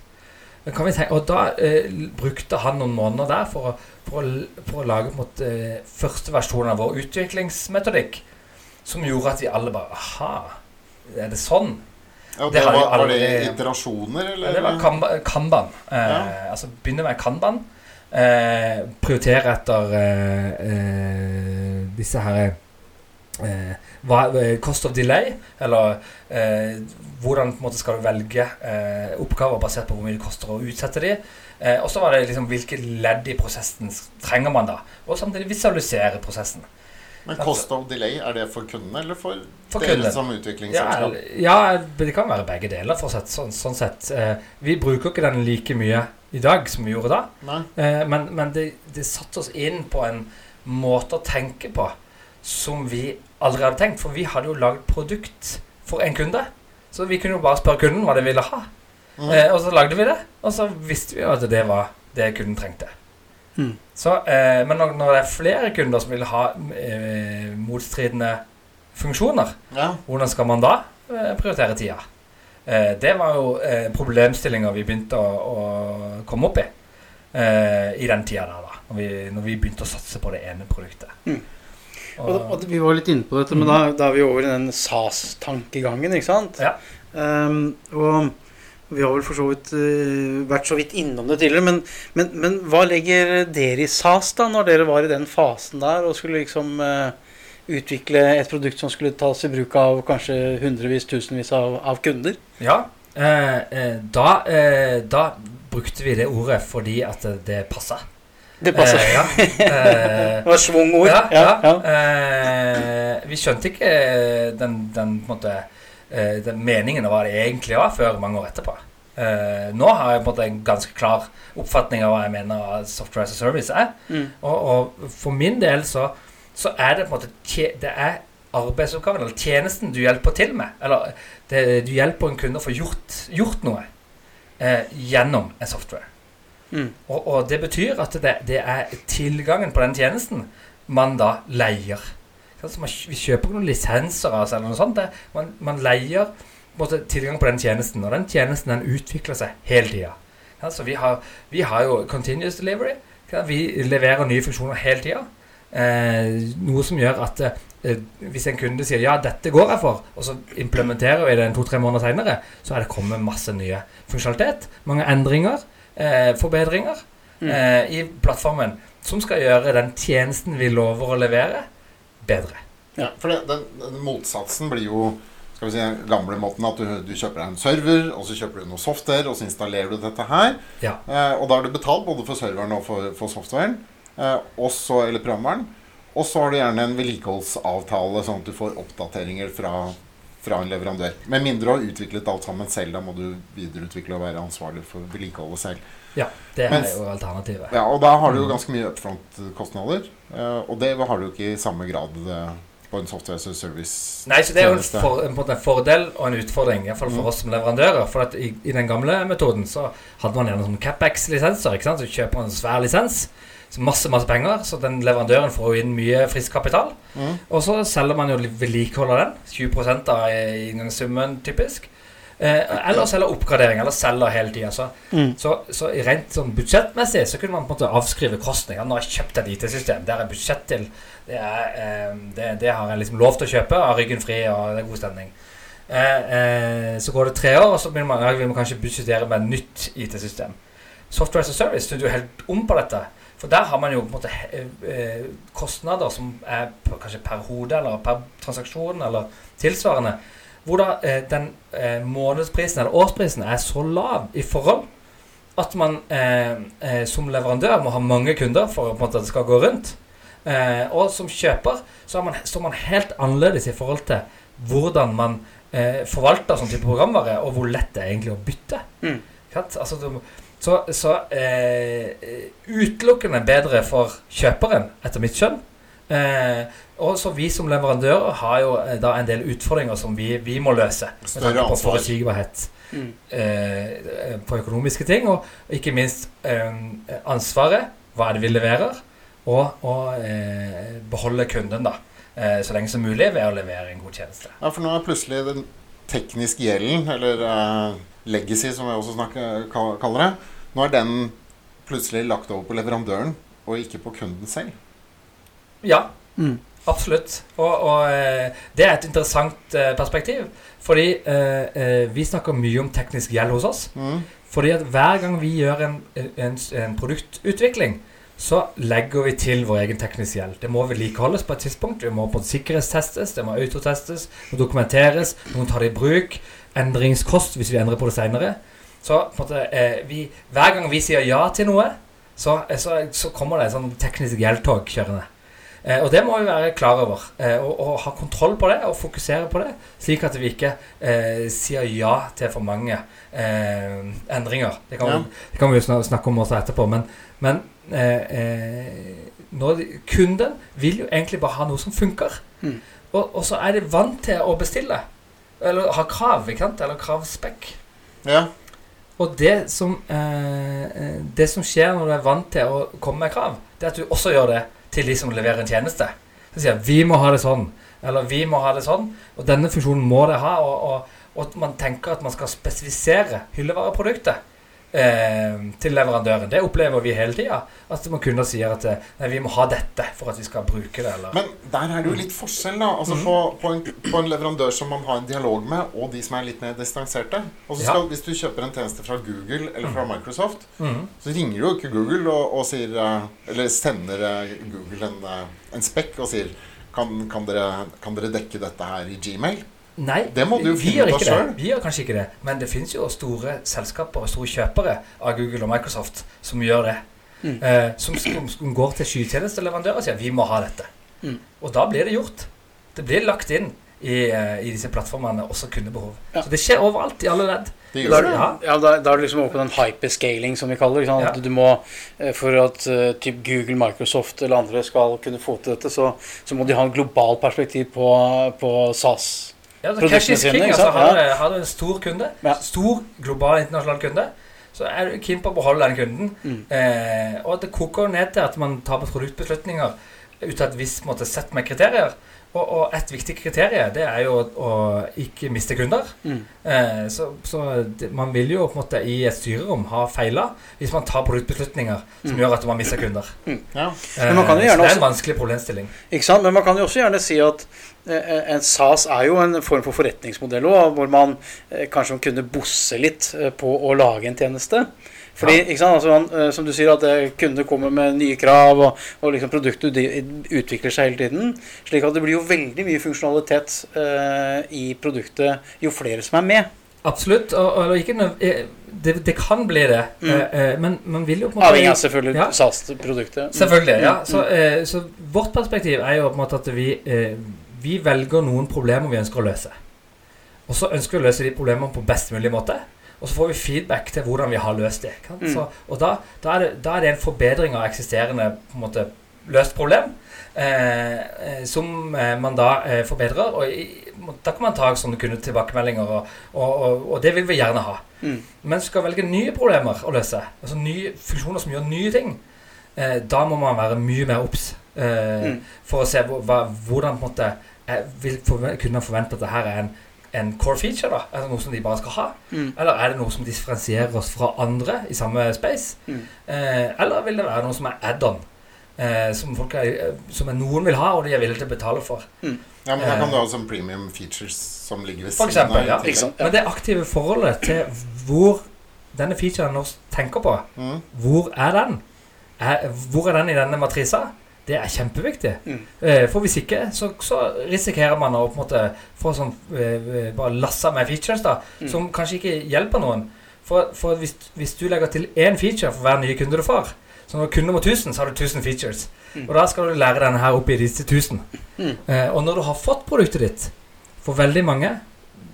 Kan vi tenke, og da eh, brukte han noen måneder der for å, for å, for å lage mot, eh, første versjon av vår utviklingsmetodikk. Som gjorde at vi alle bare Aha, er det sånn? Ja, Det det var, var det iterasjoner, eller? Ja, det var kanban. Kanban. Eh, Ja. Altså begynne med Kanban. Eh, prioritere etter eh, disse her eh, hva, eh, Cost of delay, eller eh, hvordan på en måte skal du velge eh, oppgaver basert på hvor mye det koster å utsette de. Eh, og så var det liksom hvilke ledd i prosessen trenger man da. Og samtidig visualisere prosessen. Men cost of delay, er det for kundene eller for, For dere kunden. som Ja, utviklingsselskap? ja, det kan være begge deler, for sett, sånn, sånn sett. Eh, vi bruker ikke den like mye i dag som vi gjorde da. Eh, men men det, det satte oss inn på en måte å tenke på som vi aldri hadde tenkt. For vi hadde jo lagd produkt for en kunde. Så vi kunne jo bare spørre kunden hva de ville ha. Mm. Eh, og så lagde vi det. Og så visste vi jo at det var det kunden trengte. Mm. Så, eh, men når, når det er flere kunder som vil ha eh, motstridende funksjoner, Ja. hvordan skal man da eh, prioritere tida? Eh, det var jo eh, problemstillinger vi begynte å, å komme opp i eh, i den tida der, da. Når vi, når vi begynte å satse på det ene produktet. Mm. Og, Og, og vi var litt inne på dette, men da, da er vi over i den SAS-tankegangen, ikke sant? Ja. Um, og vi har vel for så vidt uh, vært så vidt innom det tidligere, men, men, men hva legger dere i SAS da, når dere var i den fasen der og skulle liksom uh, utvikle et produkt som skulle tas i bruk av kanskje hundrevis, tusenvis av, av kunder? ja, eh, eh, da, eh, da brukte vi det ordet fordi at det, det passa. Det passer. Eh, ja. Eh, det var svungord. Ja, ja. ja. Eh, vi skjønte ikke den, den på en måte eh, den meningen av hva det egentlig var, før mange år etterpå. Eh, nå har jeg på en måte en ganske klar oppfatning av hva jeg mener software as a service er. Mm. Og, og for min del så, så er det på en måte Det er arbeidsoppgaven eller tjenesten du hjelper til med. Eller det, du hjelper en kunde å få gjort, gjort noe eh, gjennom en software. Mm. Og, og det betyr at det, det er tilgangen på den tjenesten man da leier. Altså man, vi kjøper ikke noen lisenser oss eller noe sånt. Det, man, man leier måte, tilgang på den tjenesten, og den tjenesten den utvikler seg hele tida. Altså, så vi vi har jo continuous delivery. Vi leverer nye funksjoner hele tida. Eh, noe som gjør at eh, hvis en kunde sier 'ja, dette går jeg for', og så implementerer vi det to-tre måneder seinere, så er det kommet masse nye funksjonalitet, mange endringer, eh, forbedringer Mm. eh, i plattformen som skal gjøre den tjenesten vi lover å levere, bedre. Ja, for det, den, den motsatsen blir jo skal vi si, gamle måten at du, du kjøper deg en server, og så kjøper du noe software, og så installerer du dette her. Ja. Eh, og da har du betalt både for serveren og for, for softwaren, eh, også, eller programvaren. Og så har du gjerne en vedlikeholdsavtale, sånn at du får oppdateringer fra, fra en leverandør. Med mindre du har utviklet alt sammen selv. Da må du videreutvikle og være ansvarlig for vedlikeholdet selv. Ja, det er Mens- jo alternativet. Ja, Og da har du jo ganske mye upfront-kostnader. Eh, og det har du jo ikke i samme grad eh, på en software as service. Nei, så Det er jo en, for, en, en fordel og en utfordring, i hvert fall for Mm. oss som leverandører. For at i, i den gamle metoden så hadde man gjerne sånn Capex-lisenser. ikke sant? Så kjøper man en svær lisens, masse masse penger, så den leverandøren får jo inn mye frisk kapital. Mm. Og så selger man jo vedlikehold av den. 20% av inngangssummen, typisk. Eh, eller selger oppgradering, eller selger hele tida. Så, Mm. så, så rent sånn budsjettmessig så kunne man på en måte avskrive kostninger. Nå har jeg kjøpt et IT-system, det er budsjett til. Det, er, eh, det, det har jeg liksom lov til å kjøpe, har ryggen fri og det er god stemning. Eh, eh, så går det tre år, og så vil man, vil man kanskje budsjettere med et nytt IT-system. Software as a Service snudde jo helt om på dette. For der har man jo på en måte eh, eh, kostnader som er kanskje per hode eller per transaksjon eller tilsvarende. Hvor da eh, den månedsprisen eller årsprisen er så lav i forhold at man som leverandør må ha mange kunder for på en måte, at det skal gå rundt. Eh, og som kjøper så man, står man helt annerledes i forhold til hvordan man eh, forvalter sånn type programvare, og hvor lett det er egentlig å bytte. Mm. Altså, du, så så eh, utelukkende bedre for kjøperen, etter mitt skjønn. Eh, og så vi som leverandører har jo eh, da en del utfordringer som vi, vi må løse. Større ansvar. på forutsigbarhet Mm. eh, på økonomiske ting, og ikke minst eh, ansvaret. Hva er det vi leverer? Og, og eh, beholde kunden da, eh, så lenge som mulig ved å levere en god tjeneste. Ja, for nå er plutselig den tekniske gjelden, eller eh, legacy som jeg også snakker, kaller det, nå er den plutselig lagt over på leverandøren, og ikke på kunden selv. Ja, Mm. absolutt. Og, og eh, det er et interessant eh, perspektiv. Fordi eh, eh, vi snakker mye om teknisk gjeld hos oss. Mm. Fordi at hver gang vi gjør en, en, en produktutvikling, så legger vi til vår egen teknisk gjeld. Det må vedlikeholdes på et tidspunkt. Det må på sikkerhetstestes, det må autotestes, det må dokumenteres, noen tar det i bruk. Endringskost hvis vi endrer på det seinere. Så på måte, eh, vi, hver gang vi sier ja til noe, så, eh, så, så kommer det et sånn teknisk gjeldtog kjørende. Eh, og det må vi være klar over. Eh, og, og ha kontroll på det og fokusere på det, slik at vi ikke eh, sier ja til for mange eh, endringer. Det kan, Ja. vi, det kan vi jo snakke om også etterpå. Men, men eh, eh, når de, kunden vil jo egentlig bare ha noe som funker. Mm. Og, og så er de vant til å bestille. Eller ha krav, ikke sant? Eller kravspekk. Ja. Og det som, eh, eh, det som skjer når du er vant til å komme med krav, det er at du også gjør det til de som leverer en tjeneste. Så sier jeg, vi må ha det sånn, eller vi må ha det sånn, og denne funksjonen må det ha, og, og, og man tenker at man skal spesifisere hyllevareproduktet til leverandøren. Det opplever vi hele tida. At man kunder sier at eh, nei, vi må ha dette for at vi skal bruke det. Eller. Men der er det jo litt forskjell, da. Altså mm. på, på, en, på en leverandør som man har en dialog med, og de som er litt mer distanserte. Så Ja. Hvis du kjøper en tjeneste fra Google eller fra Microsoft, mm. så ringer jo ikke Google og, og sier eh, Eller sender eh, Google en, eh, en spekk og sier kan, kan, dere, kan dere dekke dette her i Gmail? Nei, Det må du jo vi finne ut av sjøl. Vi gjør kanskje ikke det. Men det fins jo store selskaper og store kjøpere av Google og Microsoft som gjør det. Mm. Eh, som, som, går til skytjenesteleverandører og sier vi må ha dette. Mm. Og da blir det gjort. Det blir lagt inn i, eh, i disse plattformene også kundebehov. Ja. Så det skjer overalt, i alle ledd. Det Da er, det. Ja. ja, da, da er du liksom oppe på den hyperscaling som vi kaller det. Ja. At du må, eh, For at uh, typ Google, Microsoft eller andre skal kunne få til dette, så, så må de ha en global perspektiv på, på SAS. Ja, så Produktene Cash is king. Altså, har, Ja. du- har du en stor kunde, Ja. stor global internasjonal kunde, så er du keen på å beholde den kunden. Mm. Eh, og det koker ned til at man tar produktbeslutninger ut av et visst måte sett med kriterier. Og, og et viktig kriterium det er jo å, å ikke miste kunder. Mm. Eh, så så det, man vil jo på en måte i et styrerom ha feila hvis man tar produktbeslutninger som Mm. gjør at man mister kunder. Ja. Men man kan jo Eh, så det er også- en vanskelig problemstilling. Ikke sant? Men man kan jo også gjerne si at eh, en SAS er jo en form for forretningsmodell også, hvor man eh, kanskje kunne bosse litt eh, på å lage en tjeneste. Fordi, ikke sant, altså, eh, Som du sier, at eh, kunder kommer med nye krav, og, og liksom produktet utvikler seg hele tiden. Slik at det blir jo veldig mye funksjonalitet eh, i produktet jo flere som er med. Absolutt. Og, og ikke, eh, det, det kan bli det, Mm. eh, eh, men man vil jo på en måte Avhengig av selvfølgelig Ja. SAS-produktet. Selvfølgelig. ja. Mm, Så, eh, så vårt perspektiv er jo på en måte at vi, eh, vi velger noen problemer vi ønsker å løse. Og så ønsker vi å løse de problemene på best mulig måte. Og så får vi feedback til hvordan vi har løst det. Mm. Så, og da, da, er det, da er det en forbedring av eksisterende måte, løst problem. Eh, eh, som eh, man da eh, forbedrer. Og i, da kan man ta sånne kundetilbakemeldinger, og, og, og, og det vil vi gjerne ha. Mm. Men skal velge nye problemer å løse, altså nye funksjoner som gjør nye ting, eh, da må man være mye mer obs. Eh, Mm. For å se hvor, hva, hvordan på en måte eh, vil forve- kunne forvente at det her er en, en core feature. da Er det noe som de bare skal ha? Mm. Eller er det noe som differensierer oss fra andre i samme space? Mm. Eh, eller vil det være noe som er add-on? Eh, som, folk er, eh, som er noen vil ha, og de er villige til å betale for. Ja, men da kan du ha sånn premium features som ligger ved For siden eksempel, av. ja. Men det aktive forholdet til hvor denne featuren nå tenker på, Mm. hvor er den? Er, hvor er den i denne matrisa? Det er kjempeviktig. Mm. Eh, for hvis ikke, så, så risikerer man å på en måte få sånn eh, bare lasse med features da, Mm. som kanskje ikke hjelper noen. For, for hvis, hvis du legger til én feature for hver nye kunde du får, så når kunde nummer 1000, så har du 1000 features. Mm. Og da skal du lære denne her opp i disse 1000. Mm. Eh, og når du har fått produktet ditt, for veldig mange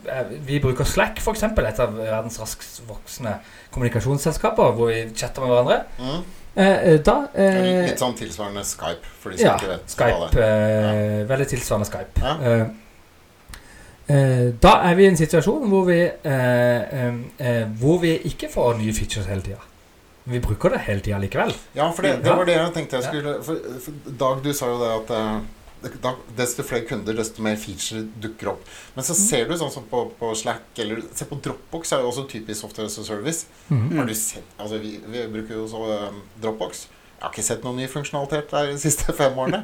eh, Vi bruker Slack, f.eks., et av verdens raskest voksende kommunikasjonsselskaper, hvor vi chatter med hverandre. Eh, eh, da eh, Litt sånn tilsvarende Skype, for de som Ja, ikke vet Skype. Eh, Veldig tilsvarende Skype. Ja. Eh, eh, da er vi i en situasjon hvor vi, eh, eh, eh, hvor vi ikke får nye features hele tida. Vi bruker det hele tida likevel. Ja, for det, det var det jeg tenkte jeg skulle for, for Dag, du sa jo det at da, desto flere kunder, desto mer feature dukker opp. Men så ser du sånn som på, på Slack eller Se på Dropbox er jo også typisk software as a service. Mm. Har du sett Altså, vi, vi bruker jo så um, Dropbox. Jeg har ikke sett noen ny funksjonalitet der de siste fem årene.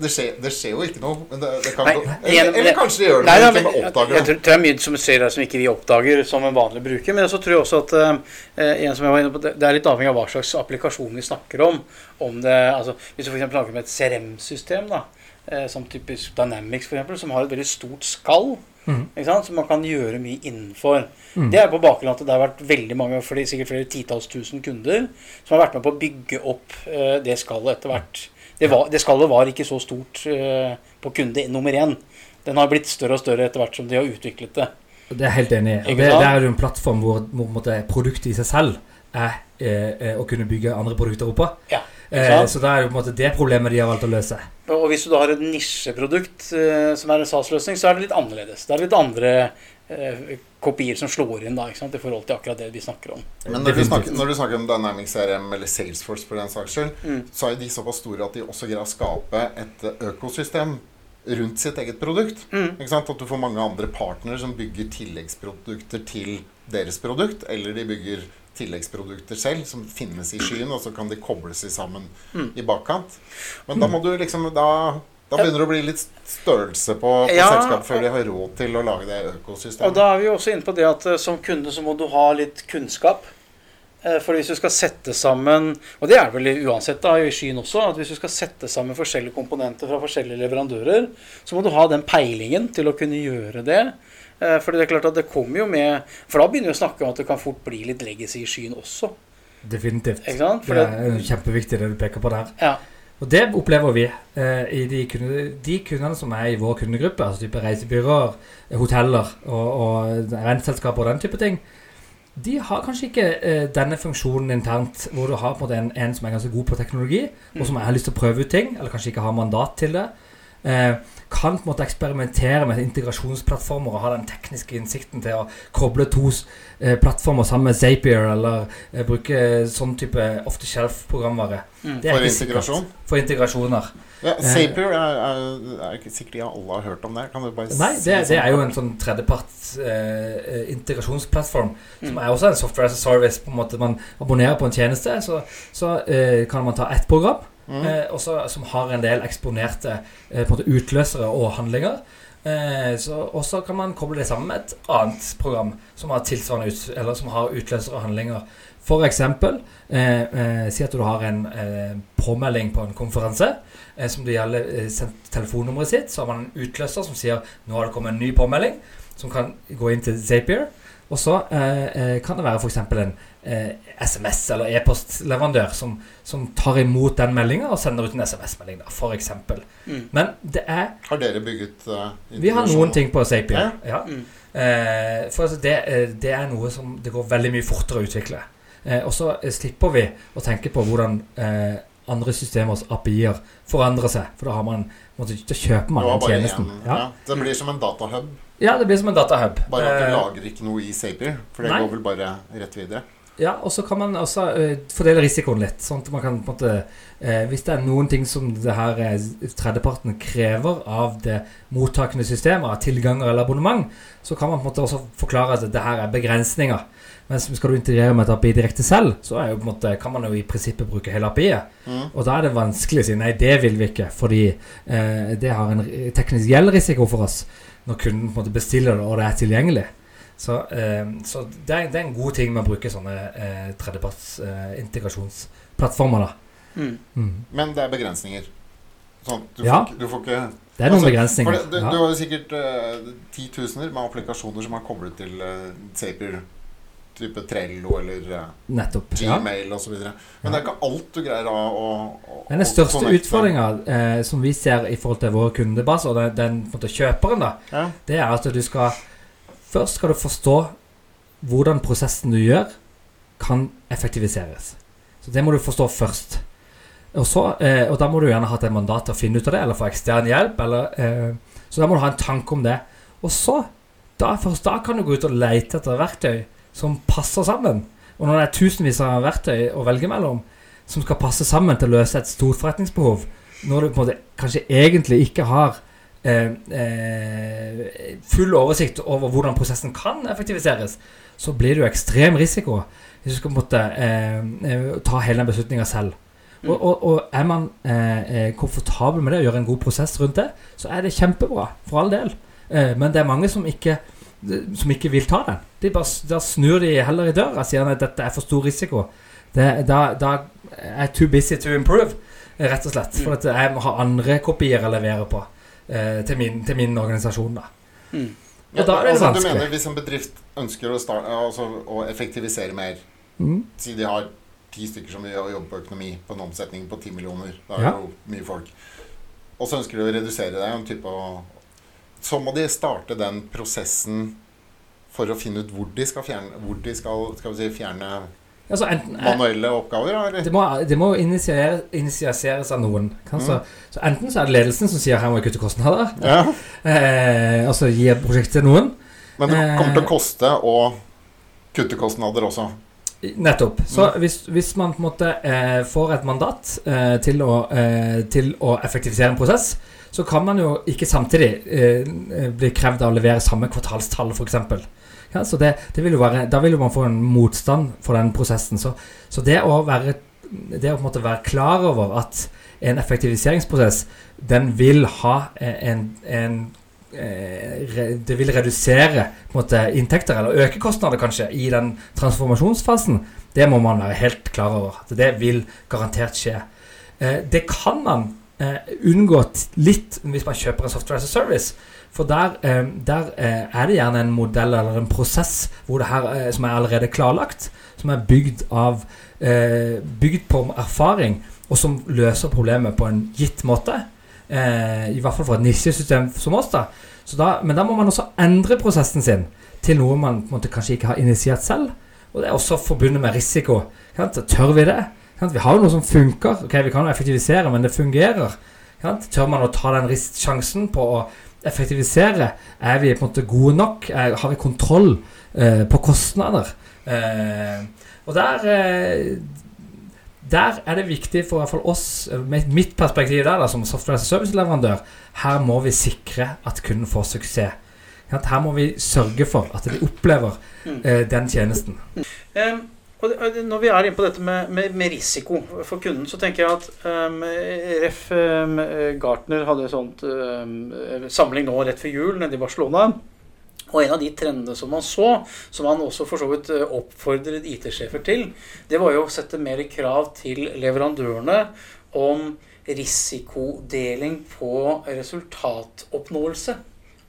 Det, skjer, det skjer jo ikke noe. Men det, det kan Nei, gå eller, eller kanskje det gjør det, Nei, men ikke men, det. jeg, jeg tror, det er mye som skjer der som ikke vi oppdager som en vanlig bruker. Men så tror jeg også at uh, en som jeg var inne på, det, er litt avhengig av hva slags applikasjon vi snakker om. om det, altså, hvis du f.eks. snakker om et CRM-system, da, som typisk Dynamics eksempel, som har et veldig stort skall, Mm. ikke sant? som man kan gjøre mye innenfor. Mm. Det er på bakgrunn av at det har vært veldig mange, sikkert flere titalls tusen kunder, som har vært med på å bygge opp eh, det skallet etter hvert. Det, var, det skallet var ikke så stort eh, på kunde nummer én. Den har blitt større og større etter hvert som de har utviklet det. Det er jeg helt enig i. Det, det er jo en plattform hvor, hvor produktet i seg selv er eh, eh, å kunne bygge andre produkter oppå. Ja, Eh, så da er det på en måte det problemet de har valgt å løse. Og hvis du da har et nisjeprodukt eh, som er en SAS-løsning, så er det litt annerledes. Det er litt andre eh, kopier som slår inn da, ikke sant? i forhold til akkurat det vi snakker om. Men når du, snakker, når du snakker om Dynamics CRM eller Salesforce for den saks skyld, Mm. så er de såpass store at de også greier å skape et økosystem rundt sitt eget produkt. Mm. Ikke sant? At du får mange andre partnere som bygger tilleggsprodukter til deres produkt, eller de bygger tilleggsprodukter selv som finnes i skyen, og så kan de kobles sammen Mm. i bakkant. Men da må du liksom da, da begynner det å bli litt størrelse på, på Ja. selskapet før de har råd til å lage det økosystemet. Og da er vi jo også inne på det at eh, som kunde så må du ha litt kunnskap. Eh, For hvis du skal sette sammen Og det er vel uansett da i skyen også, at hvis du skal sette sammen forskjellige komponenter fra forskjellige leverandører, så må du ha den peilingen til å kunne gjøre det. Eh, For det er klart at det kommer jo med For da begynner vi å snakke om at det kan fort bli litt legacy i skyen også. Definitivt. Det er kjempeviktig det du peker på der. ja. Og det opplever vi eh, i de, kunde, de kundene som er i vår kundegruppe, altså type reisebyråer, hoteller og, og renteselskaper og den type ting. De har kanskje ikke eh, denne funksjonen internt, hvor du har på en en, en som er ganske god på teknologi, og som har lyst til å prøve ut ting, eller kanskje ikke har mandat til det. Eh, kan på en måte eksperimentere med integrasjonsplattformer og ha den tekniske innsikten til å koble to eh, plattformer sammen med Zapier, eller eh, bruke sånn type off the shelf-programvare. Mm. For integrasjon? For integrasjoner. Ja, Zapier er, er, er ikke sikkert jeg alle har hørt om det. Kan du bare Nei, si det, det er jo en sånn tredjeparts eh, eh, integrasjonsplattform, som Mm. er også en software as a service. på en måte Man abonnerer på en tjeneste, så, så eh, kan man ta ett program, Mm. eh, også, som har en del eksponerte eh, en måte utløsere og handlinger. Eh, og så kan man koble det sammen med et annet program som har som har utløsere og handlinger. For eksempel, eh, eh, si at du har en eh, påmelding på en konferanse som det gjelder telefonnummeret sitt. Så har man en utløser som sier nå har det kommet en ny påmelding, som kan gå inn til Zapier. Og så eh, eh, kan det være f.eks. en eh, SMS- eller e-postleverandør som, som tar imot den meldinga og sender ut en SMS-melding, da, f.eks. Mm. Men det er Har dere bygget uh, Vi har noen ting på Sapien. Ja. Mm. Eh, for altså det, eh, det er noe som det går veldig mye fortere å utvikle. Eh, og så slipper vi å tenke på hvordan eh, andre systemers API-er forandrer seg. For da har man måtte, Da kjøper man Du den tjenesten. en- Ja. ja. Det blir som en datahub, ja, det blir som en datahub. bare at du Eh, lager ikke noe i Saper, For det nei. går vel bare rett videre. Ja, og så kan man også uh, fordele risikoen litt. Sånn at man kan på en måte uh, Hvis det er noen ting som det her tredjeparten krever av det mottakende systemet, av tilganger eller abonnement, så kan man på en måte også forklare at det her er begrensninger. Mens skal du integrere med et API direkte selv, så jo måte, kan man jo i prinsippet bruke hele API-et. Mm. Og da er det vanskelig å si nei, det vil vi ikke, fordi eh, det har en teknisk gjeldrisiko for oss når kunden på en måte bestiller det og det er tilgjengelig. Så, eh, så det, er, det er en god ting med å bruke sånne eh, tredjeparts eh, integrasjonsplattformer. da. Mm. Mm. Men det er begrensninger. Sånn, du, Ja. får, du får ikke Det er noen Altså, begrensninger. Det, du, ja. du har jo sikkert uh, titusener med applikasjoner som er koblet til uh, Zapier. Type Trello eller Nettopp, Gmail Ja. Osv. Men Ja. det er ikke alt du greier å, å, å den største utfordringa eh, som vi ser i forhold til vår kundebase, og den, den kjøperen, da, Ja. det er at du skal Først skal du forstå hvordan prosessen du gjør, kan effektiviseres. Så det må du forstå først. Og, så, eh, og da må du gjerne ha hatt et mandat til å finne ut av det, eller få ekstern hjelp. Eller, eh, så da må du ha en tanke om det. Og så, da, først da kan du gå ut og lete etter verktøy som passer sammen. Og når det er tusenvis av verktøy å velge mellom, som skal passe sammen til å løse et stort forretningsbehov, når du på en måte kanskje egentlig ikke har eh, eh, full oversikt over hvordan prosessen kan effektiviseres, så blir det jo ekstrem risiko hvis du skal måte eh, eh, ta hele den beslutninga selv. Mm. Og, og, og er man eh, komfortabel med det og gjør en god prosess rundt det, så er det kjempebra, for all del. Eh, men det er mange som ikke, som ikke vil ta den. De bare, da snur de heller i døra og sier at dette er for stor risiko. Det, da, da er too busy to improve, rett og slett. For Mm. at jeg må ha andre kopier å levere på eh, til, min, til min organisasjon. da. Mm. Og da er det altså, vanskelig. Du mener hvis en bedrift ønsker å, starte, altså, å effektivisere mer Mm. Si de har ti stykker som jobber på økonomi på en omsetning på ti millioner. Da er Ja. det jo mye folk. Og så ønsker de å redusere det. En type å, så må de starte den prosessen for å finne ut hvor de skal fjerne, hvor de skal, skal vi si, fjerne Altså, enten, manuelle oppgaver. Eller? det må, det må initiere, initieres av noen. Mm. så, så enten så er det ledelsen som sier her må vi kutte kostnader, Ja. eh, og så gir prosjektet til noen. Men det kommer til å Eh. koste å kutte kostnader også. Nettopp. Så hvis, hvis man på en måte eh, får et mandat eh, til, å, eh, til å effektivisere en prosess, så kan man jo ikke samtidig eh, bli krevd av å levere samme kvartalstall, f.eks. Ja, så det, det vil være, da vil jo man få en motstand for den prosessen. Så, så det, å være, det å være klar over at en effektiviseringsprosess den vil ha eh, en, en eh, det vil redusere måte, inntekter, eller øke kostnader kanskje, i den transformasjonsfasen. Det må man være helt klar over. Det vil garantert skje. Eh, det kan man eh, unngått litt hvis man kjøper en software as a service. For der, eh, der eh, er det gjerne en modell eller en prosess her, eh, som er allerede klarlagt, som er bygd av eh, bygd på erfaring, og som løser problemet på en gitt måte. Eh, I hvert fall for et nisjesystem som oss. da. Da men da må man også endre prosessen sin til noe man måte, kanskje ikke har initiert selv. Og det er også forbundet med risiko. Sant? Tør vi det? Vi har jo noe som funker. Ok, Vi kan jo effektivisere, men det fungerer. Tør man å ta den sjansen på å effektivisere? Er vi på en måte gode nok? Er, har vi kontroll eh, på kostnader? Eh, og der eh, der er det viktig for i hvert fall oss, eh, med mitt perspektiv der da, som software service-leverandør, her må vi sikre at kunden får suksess. Her må vi sørge for at de opplever Mm. eh, den tjenesten. Ehm, når vi er inne på dette med, med, med risiko for kunden, så tenker jeg at um, Ref um, Gartner hadde en sånt ehm, samling nå rett før jul nede i Barcelona. Og en av de trendene som man så, som han også for så vidt eh, oppfordret IT-sjefer til, det var jo å sette mer krav til leverandørene om risikodeling på resultatoppnåelse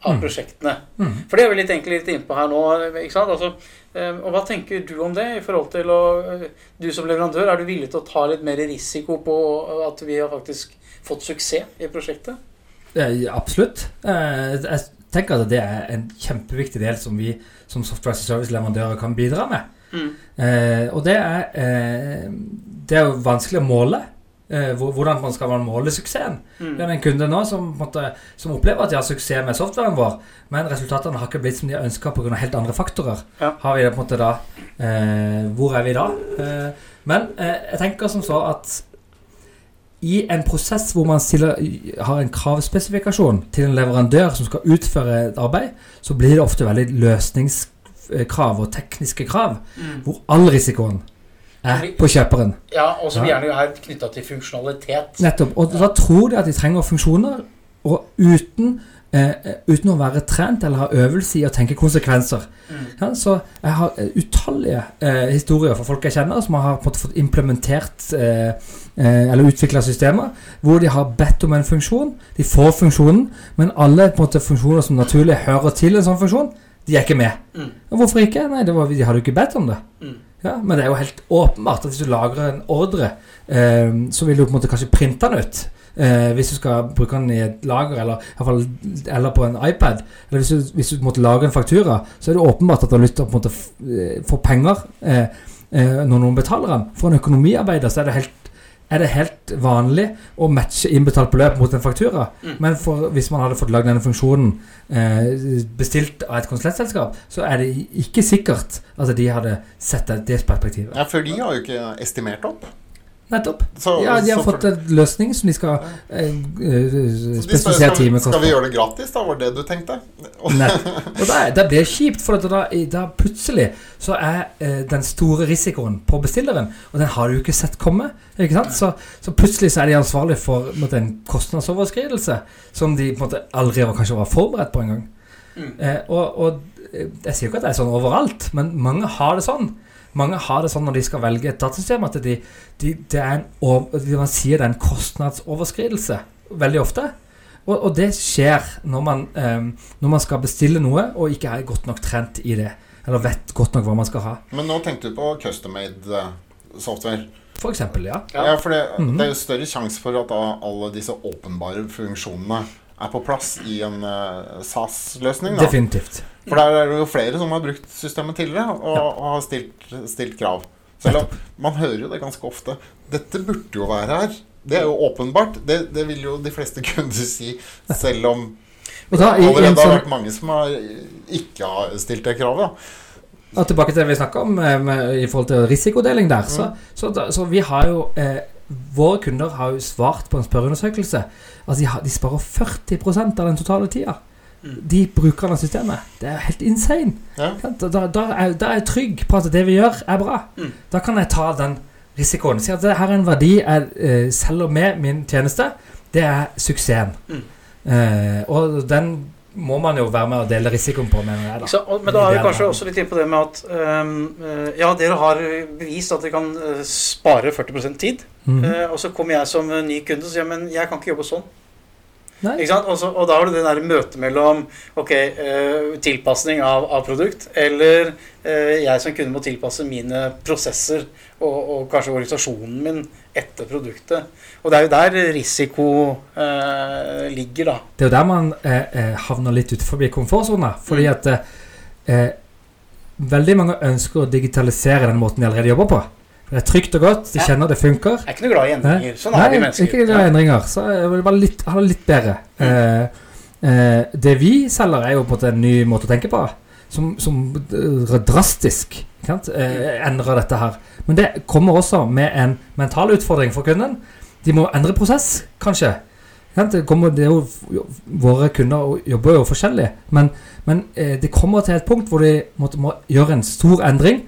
av Mm. prosjektene. Mm. For det er vi litt egentlig litt innpå her nå. ikke sant? Altså, eh, og Hva tenker du om det? i forhold til å, eh, Du som leverandør, er du villig til å ta litt mer risiko på at vi har faktisk fått suksess i prosjektet? Absolutt. Eh, jeg tenker at det er en kjempeviktig del som vi som software as service-leverandører kan bidra med. Mm. Og det er, det er jo vanskelig å måle. Eh, hvordan man skal måle suksessen. Mm. Vi har en kunde nå som, måtte, som opplever at de har suksess med softwaren vår, men resultatene har ikke blitt som de ønska pga. helt andre faktorer. Ja. Har vi det på en måte da eh, Hvor er vi da? Eh, men eh, jeg tenker som så at i en prosess hvor man stiller, har en kravspesifikasjon til en leverandør som skal utføre et arbeid, så blir det ofte veldig løsningskrav og tekniske krav, Mm. hvor all risikoen er på kjøperen. Ja, og som gjerne er knytta til funksjonalitet. Nettopp. Og da tror de at de trenger funksjoner, og uten, eh, uten å være trent eller ha øvelse i å tenke konsekvenser. Mm. Ja, så jeg har eh, utallige eh, historier fra folk jeg kjenner, som har på en måte fått implementert eh, eh, eller utvikla systemer hvor de har bedt om en funksjon. De får funksjonen, men alle på en måte funksjoner som naturlig hører til en sånn funksjon, de er ikke med. Mm. Hvorfor ikke? Nei, det var, de hadde jo ikke bedt om det. Mm. Ja, men det er jo helt åpenbart at hvis du lagrer en ordre, eh, så vil du på en måte kanskje printe den ut. Eh, hvis du skal bruke den i et lager, eller, fall, eller på en iPad. Eller hvis du, hvis du måtte lage en faktura, så er det åpenbart at du har lyst til å eh, få penger eh, eh, når noen betaler den. For en økonomiarbeider så er det helt er det helt vanlig å matche innbetalt beløp mot en faktura. Mm. Men for, hvis man hadde fått lagd denne funksjonen eh, bestilt av et konsulentselskap, så er det ikke sikkert at de hadde sett det, perspektivet. Ja, for de har jo ikke estimert opp. Nettopp. Så, Ja, de har fått for- en løsning som de skal eh, eh, spesifisere teamet skal vi gjøre det gratis, da? Var det du tenkte? Nei. Og da, er- blir kjipt, for da, da plutselig så er eh, den store risikoen på bestilleren, og den har du ikke sett komme. Ikke sant? Så, så plutselig så er de ansvarlig for på en kostnadsoverskridelse som de på måte aldri var, kanskje var forberedt på engang. Mm. Eh, og, og eh, jeg sier jo ikke at det er sånn overalt, men mange har det sånn. Mange har det sånn når de skal velge et datasystem, at de, de, det er en, over- man sier det er en kostnadsoverskridelse veldig ofte. Og, og det skjer når man, um, når man skal bestille noe og ikke er godt nok trent i det. Eller vet godt nok hva man skal ha. Men nå tenkte du på custom-made eh, software. For eksempel, ja. Ja, for det, Mhm. det er jo større sjanse for at da alle disse åpenbare funksjonene er på plass i en eh, SAS-løsning. Definitivt. For der er det jo flere som har brukt systemet tidligere og, og har stilt, stilt krav. Selv om man hører jo det ganske ofte. Dette burde jo være her. Det er jo åpenbart. Det, det vil jo de fleste kunder si, selv om det allerede har sånn, vært mange som har ikke har stilt det kravet. da. Og tilbake til det vi snakka om eh, med, i forhold til risikodeling der. Så, så, da, så vi har jo eh, Våre kunder har jo svart på en spørreundersøkelse Altså de, har, de sparer 40% av den totale tida. De brukerne av systemet. Det er helt insane. Ja. Da, da, da, er, da er jeg trygg på at det vi gjør, er bra. Mm. Da kan jeg ta den risikoen. Si at det her er en verdi jeg eh, selger med min tjeneste. Det er suksessen. Mm. Eh, og den må man jo være med og dele risikoen på, mener jeg. Da. Så, Og- Men da er vi kanskje også litt inne på det med at um, Ja, dere har bevist at dere kan eh, spare 40% tid. Mm. Uh, og så kommer jeg som ny kunde og sier men jeg kan ikke jobbe sånn. Sant? Og, da har du det der møtet mellom ok, eh, tilpasning av, av produkt, eller eh, jeg som kunde må tilpasse mine prosesser og, og kanskje organisasjonen min etter produktet. Og det er jo der risiko eh, ligger, da. Det er jo der man eh, eh, havner litt utenfor komfortsona. Fordi Mm. at eh, veldig mange ønsker å digitalisere den måten de allerede jobber på. Det er trygt og godt, de kjenner det funker. Jeg er ikke noe glad i endringer. Sånn er vi mennesker. ikke i endringer. Så jeg vil bare litt, ha det litt bedre. Mm. Eh, eh, det vi selger, er jo på en måte en ny måte å tenke på. Som, som eh, drastisk? Eh, endrer dette her. Men det kommer også med en mental utfordring for kunden. De må endre prosess, kanskje. Det, kommer, det jo, våre kunder jobber jo forskjellig, men, men eh, det kommer til et punkt hvor de må, må gjøre en stor endring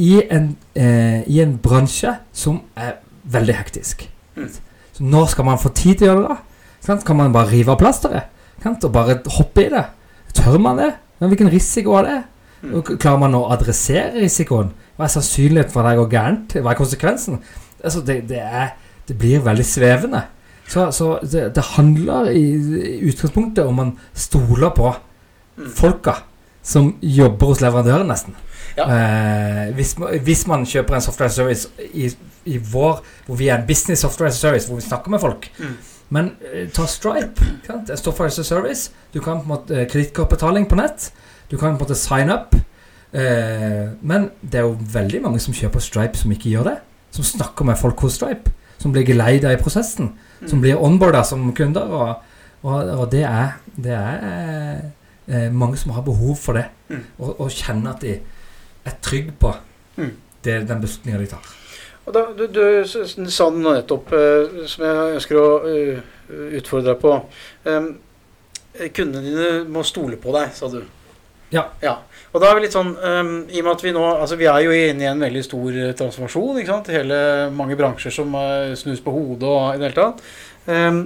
i en, eh, i en bransje som er veldig hektisk. Mm. Så når skal man få tid til å gjøre det? da? Sant? Kan man bare rive av plasteret? Og bare hoppe i det? Tør man det? Men hvilken risiko er det? Mm. Og Klarer man å adressere risikoen? Hva er sannsynligheten for at det går gærent? Hva er konsekvensen? Altså, det, det, er, det blir veldig svevende. Så, så det, det handler i, i utgangspunktet om man stoler på Mm. folka som jobber hos leverandøren, nesten. Ja. Eh, hvis, hvis man kjøper en software service i, i vår Hvor vi er en business software service, hvor vi snakker med folk. Mm. Men eh, ta Stripe. Sant? Software service. Du kan på en måte kredittkortbetaling på nett. Du kan på en måte sign up. Eh, men det er jo veldig mange som kjøper Stripe som ikke gjør det. Som snakker med folk hos Stripe. Som blir geleida i prosessen. Som Mm. blir onboarda som kunder. Og, og, og det er, det er eh, mange som har behov for det. Mm. Og, og kjenner at de er trygge på Mm. det, den beslutninga de tar. Og da, du, du sa noe nettopp eh, som jeg ønsker å uh, utfordre deg på. Um, kundene dine må stole på deg, sa du. Ja. Og da er vi litt sånn um, I og med at vi nå Altså vi er jo inne i en veldig stor eh, transformasjon. ikke sant? Hele Mange bransjer som eh, snus på hodet og i det hele tatt. Um,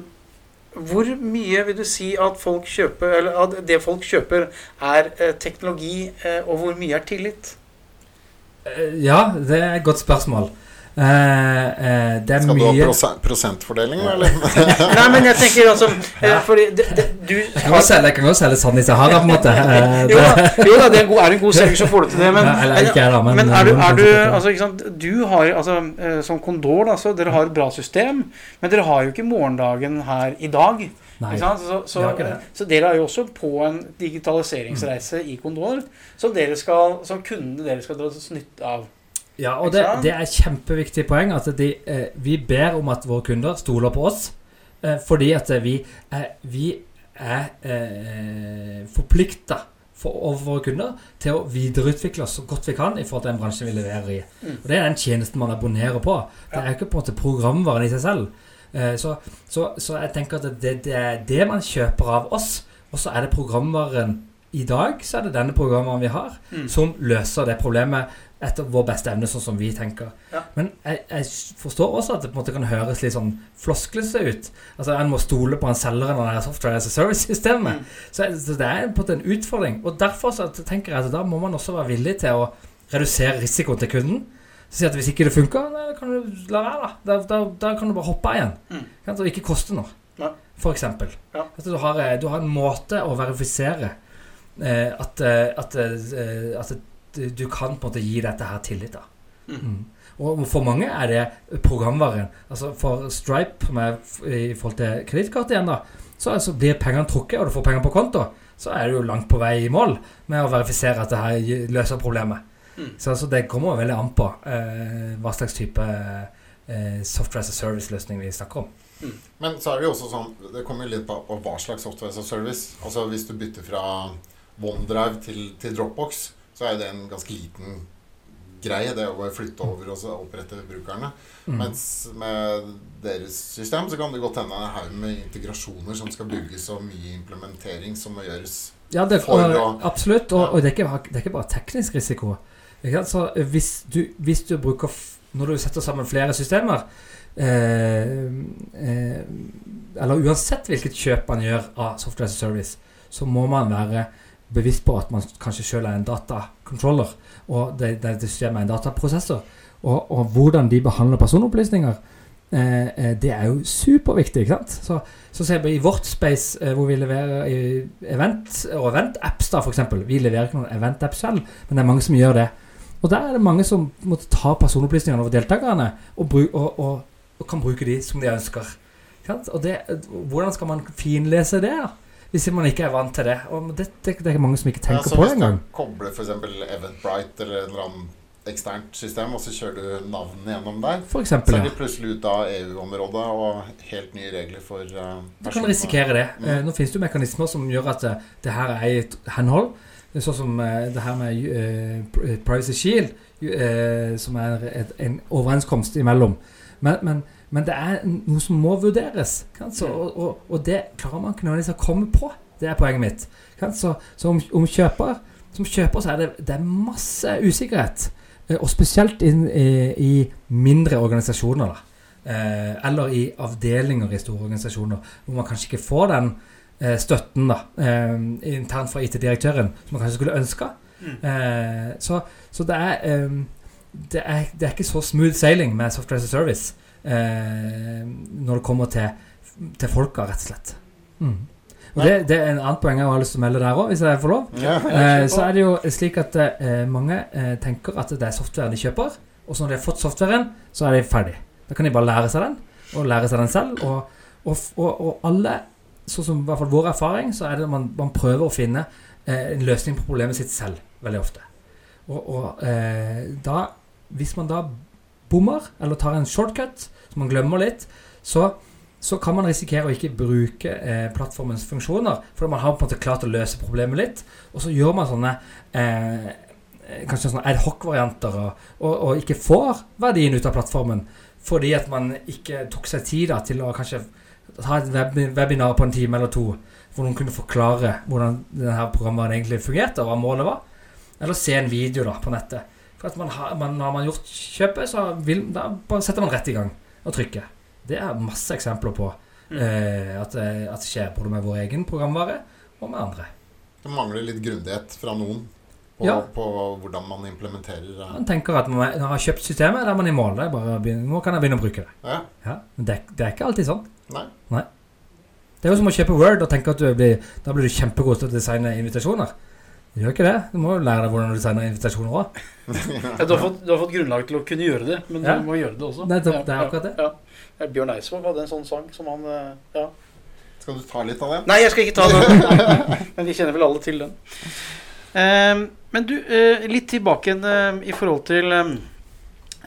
hvor mye vil du si at folk kjøper at det folk kjøper, er eh, teknologi, eh, og hvor mye er tillit? Eh, Ja, det er et godt spørsmål. Eh, uh, det er Skal du ha mye prosentfordeling, eller? Nei, men jeg tenker altså uh, Fordi det, det, du Jeg kan godt selge, jeg kan godt selge Sand i Sahara, på en måte. Eh, jo, da, jo da, det er, en god, er en god selger, så får du til det. Men, eller ikke jeg, da, men- men er du, er du altså, ikke sant, Du har altså, som Condor, da, så dere har et bra system, men dere har jo ikke morgendagen her i dag. nei. Så, så, har så dere er jo også på en digitaliseringsreise i Condor som, dere skal, som kundene dere skal dra nytte av. Ja, og det, det er et kjempeviktig poeng at de, eh, vi ber om at våre kunder stoler på oss. Eh, fordi at vi er, vi er eh, forplikta for, overfor våre kunder til å videreutvikle oss så godt vi kan i forhold til den bransjen vi leverer i. Mm. Og Det er den tjenesten man abonnerer på. Det er ikke på en måte programvaren i seg selv. Eh, så, så, så jeg tenker at det, det er det man kjøper av oss, og så er det programvaren i dag, så er det denne programvaren vi har, Mm. som løser det problemet etter vår beste evne, sånn som vi tenker. Ja. Men jeg, jeg forstår også at det på en måte kan høres litt sånn flosklete ut. Altså En må stole på en selger når det er software as a service-systemet. Mm. Så, så det er på en måte en utfordring. Og derfor så tenker jeg at da må man også være villig til å redusere risikoen til kunden. Så si at hvis ikke det funker, da kan du la være, da. Da, da, kan du bare hoppe av igjen. Mm. Kan det ikke koste noe. Nei. For eksempel. Ja. At du har, eh, du har en måte å verifisere eh, at, at, at, eh, at du, du kan på en måte gi dette her tillit. da. Mm. Mm. Og for mange er det programvaren. Altså For Stripe, som er i forhold til kredittkort igjen, da, så altså blir pengene trukket, og du får penger på konto, så er du jo langt på vei i mål med å verifisere at det her løser problemet. Mm. Så altså, det kommer veldig an på eh, hva slags type eh, software as a service-løsning vi snakker om. Men så er det jo også sånn Det kommer jo litt på på hva slags software as a service. Altså Hvis du bytter fra OneDrive til, til Dropbox, så er det en ganske liten greie. Det å flytte over og så opprette brukerne. Mm. Mens med deres system så kan det godt hende en haug med integrasjoner som skal bygges, og mye implementering som må gjøres. Ja, det, For å- absolutt. Og, Ja. og det, er ikke, det er ikke bare teknisk risiko. Ikke? Så eh, hvis du, hvis du bruker Når du setter sammen flere systemer eh, eh, Eller uansett hvilket kjøp man gjør av software as a service, så må man være bevisst på at man kanskje selv er en datacontroller, og det, det, det systemet er en dataprosessor. Og, og hvordan de behandler personopplysninger, eh, eh, det er jo superviktig. ikke sant? Så, så ser vi i vårt space eh, hvor vi leverer event og event-apps, da f.eks. Vi leverer ikke noen event-app selv, men det er mange som gjør det. Og der er det mange som måtte ta personopplysningene over deltakerne og, bruk, og, og kan bruke de som de ønsker. Ikke sant? Og det, hvordan skal man finlese det? da? Hvis man ikke er vant til det. Og det, det, det er mange som ikke tenker Ja, på det engang. du kobler f.eks. Eventbrite eller et eller annet eksternt system, og så kjører du navnet gjennom der, For så eksempel, er de plutselig ute av EU-området og helt nye regler for uh, Du kan risikere det. Mm. Eh, nå finnes det jo mekanismer som gjør at eh, det her er i et henhold. Sånn som det her med uh, Privacy Shield, uh, som er et, en overenskomst imellom. Men, men, men det er noe som må vurderes. Så, og, og, og det klarer man ikke nødvendigvis å komme på. Det er poenget mitt. Så, så om, om kjøper, som kjøper så er det, det er masse usikkerhet. Eh, Og spesielt inn, i, i mindre organisasjoner. da. Eh, eller i avdelinger i store organisasjoner, hvor man kanskje ikke får den eh, støtten da, eh, internt fra IT-direktøren som man kanskje skulle ønske. Mm. så så det, er, eh, det, er, det er ikke så smooth sailing med Software as a Service eh, når det kommer til, til folka, rett og slett. Mm. Og det, det er en annet poeng jeg har lyst til å melde der òg, hvis jeg får lov. Ja. Eh, så er det jo slik at eh, mange eh, tenker at det er softwaren de kjøper, og så når de har fått softwaren, så er de ferdig. Da kan de bare lære seg den, og lære seg den selv. Og, og, og, og alle, sånn som i hvert fall vår erfaring, så er det man, man prøver å finne eh, en løsning på problemet sitt selv, veldig ofte. Og, og eh, da, hvis man da bommer, eller tar en shortcut, som man glemmer litt, så så kan man risikere å ikke bruke eh, plattformens funksjoner, For man har på en måte klart å løse problemet litt. Og så gjør man sånne eh, kanskje sånne ad hoc-varianter og, og, og ikke får verdien ut av plattformen fordi at man ikke tok seg tid da, til å kanskje ta et web webinar på en time eller to hvor noen kunne forklare hvordan denne programvaren egentlig fungerte, og hva målet var. Eller se en video da på nettet. For at man har, man, Når man har gjort kjøpet, så vil, da bare setter man rett i gang og trykker. Det er masse eksempler på eh, at, det- at det skjer både med vår egen programvare og med andre. Det mangler litt grundighet fra noen på, Ja. på hvordan man implementerer det. Man tenker at man når man har kjøpt systemet, da er man i mål. Det er bare å nå kan jeg begynne å bruke det. Ja. Ja, men det, det er ikke alltid sånn. Nei. Det er jo som å kjøpe Word og tenke at du blir, da blir du kjempegod til å designe invitasjoner. Du gjør ikke det. Du må jo lære deg hvordan du sender invitasjoner òg. Ja, du, har fått, du har fått grunnlag til å kunne gjøre det, men Ja. du må gjøre det også. Nettopp, det er akkurat det. Ja, ja. Bjørn Eidsvåg hadde en sånn sang som han eh, Ja. Skal du ta litt av det? Nei, jeg skal ikke ta den. men vi kjenner vel alle til den. Um, men du, uh, litt tilbake igjen eh, i forhold til um,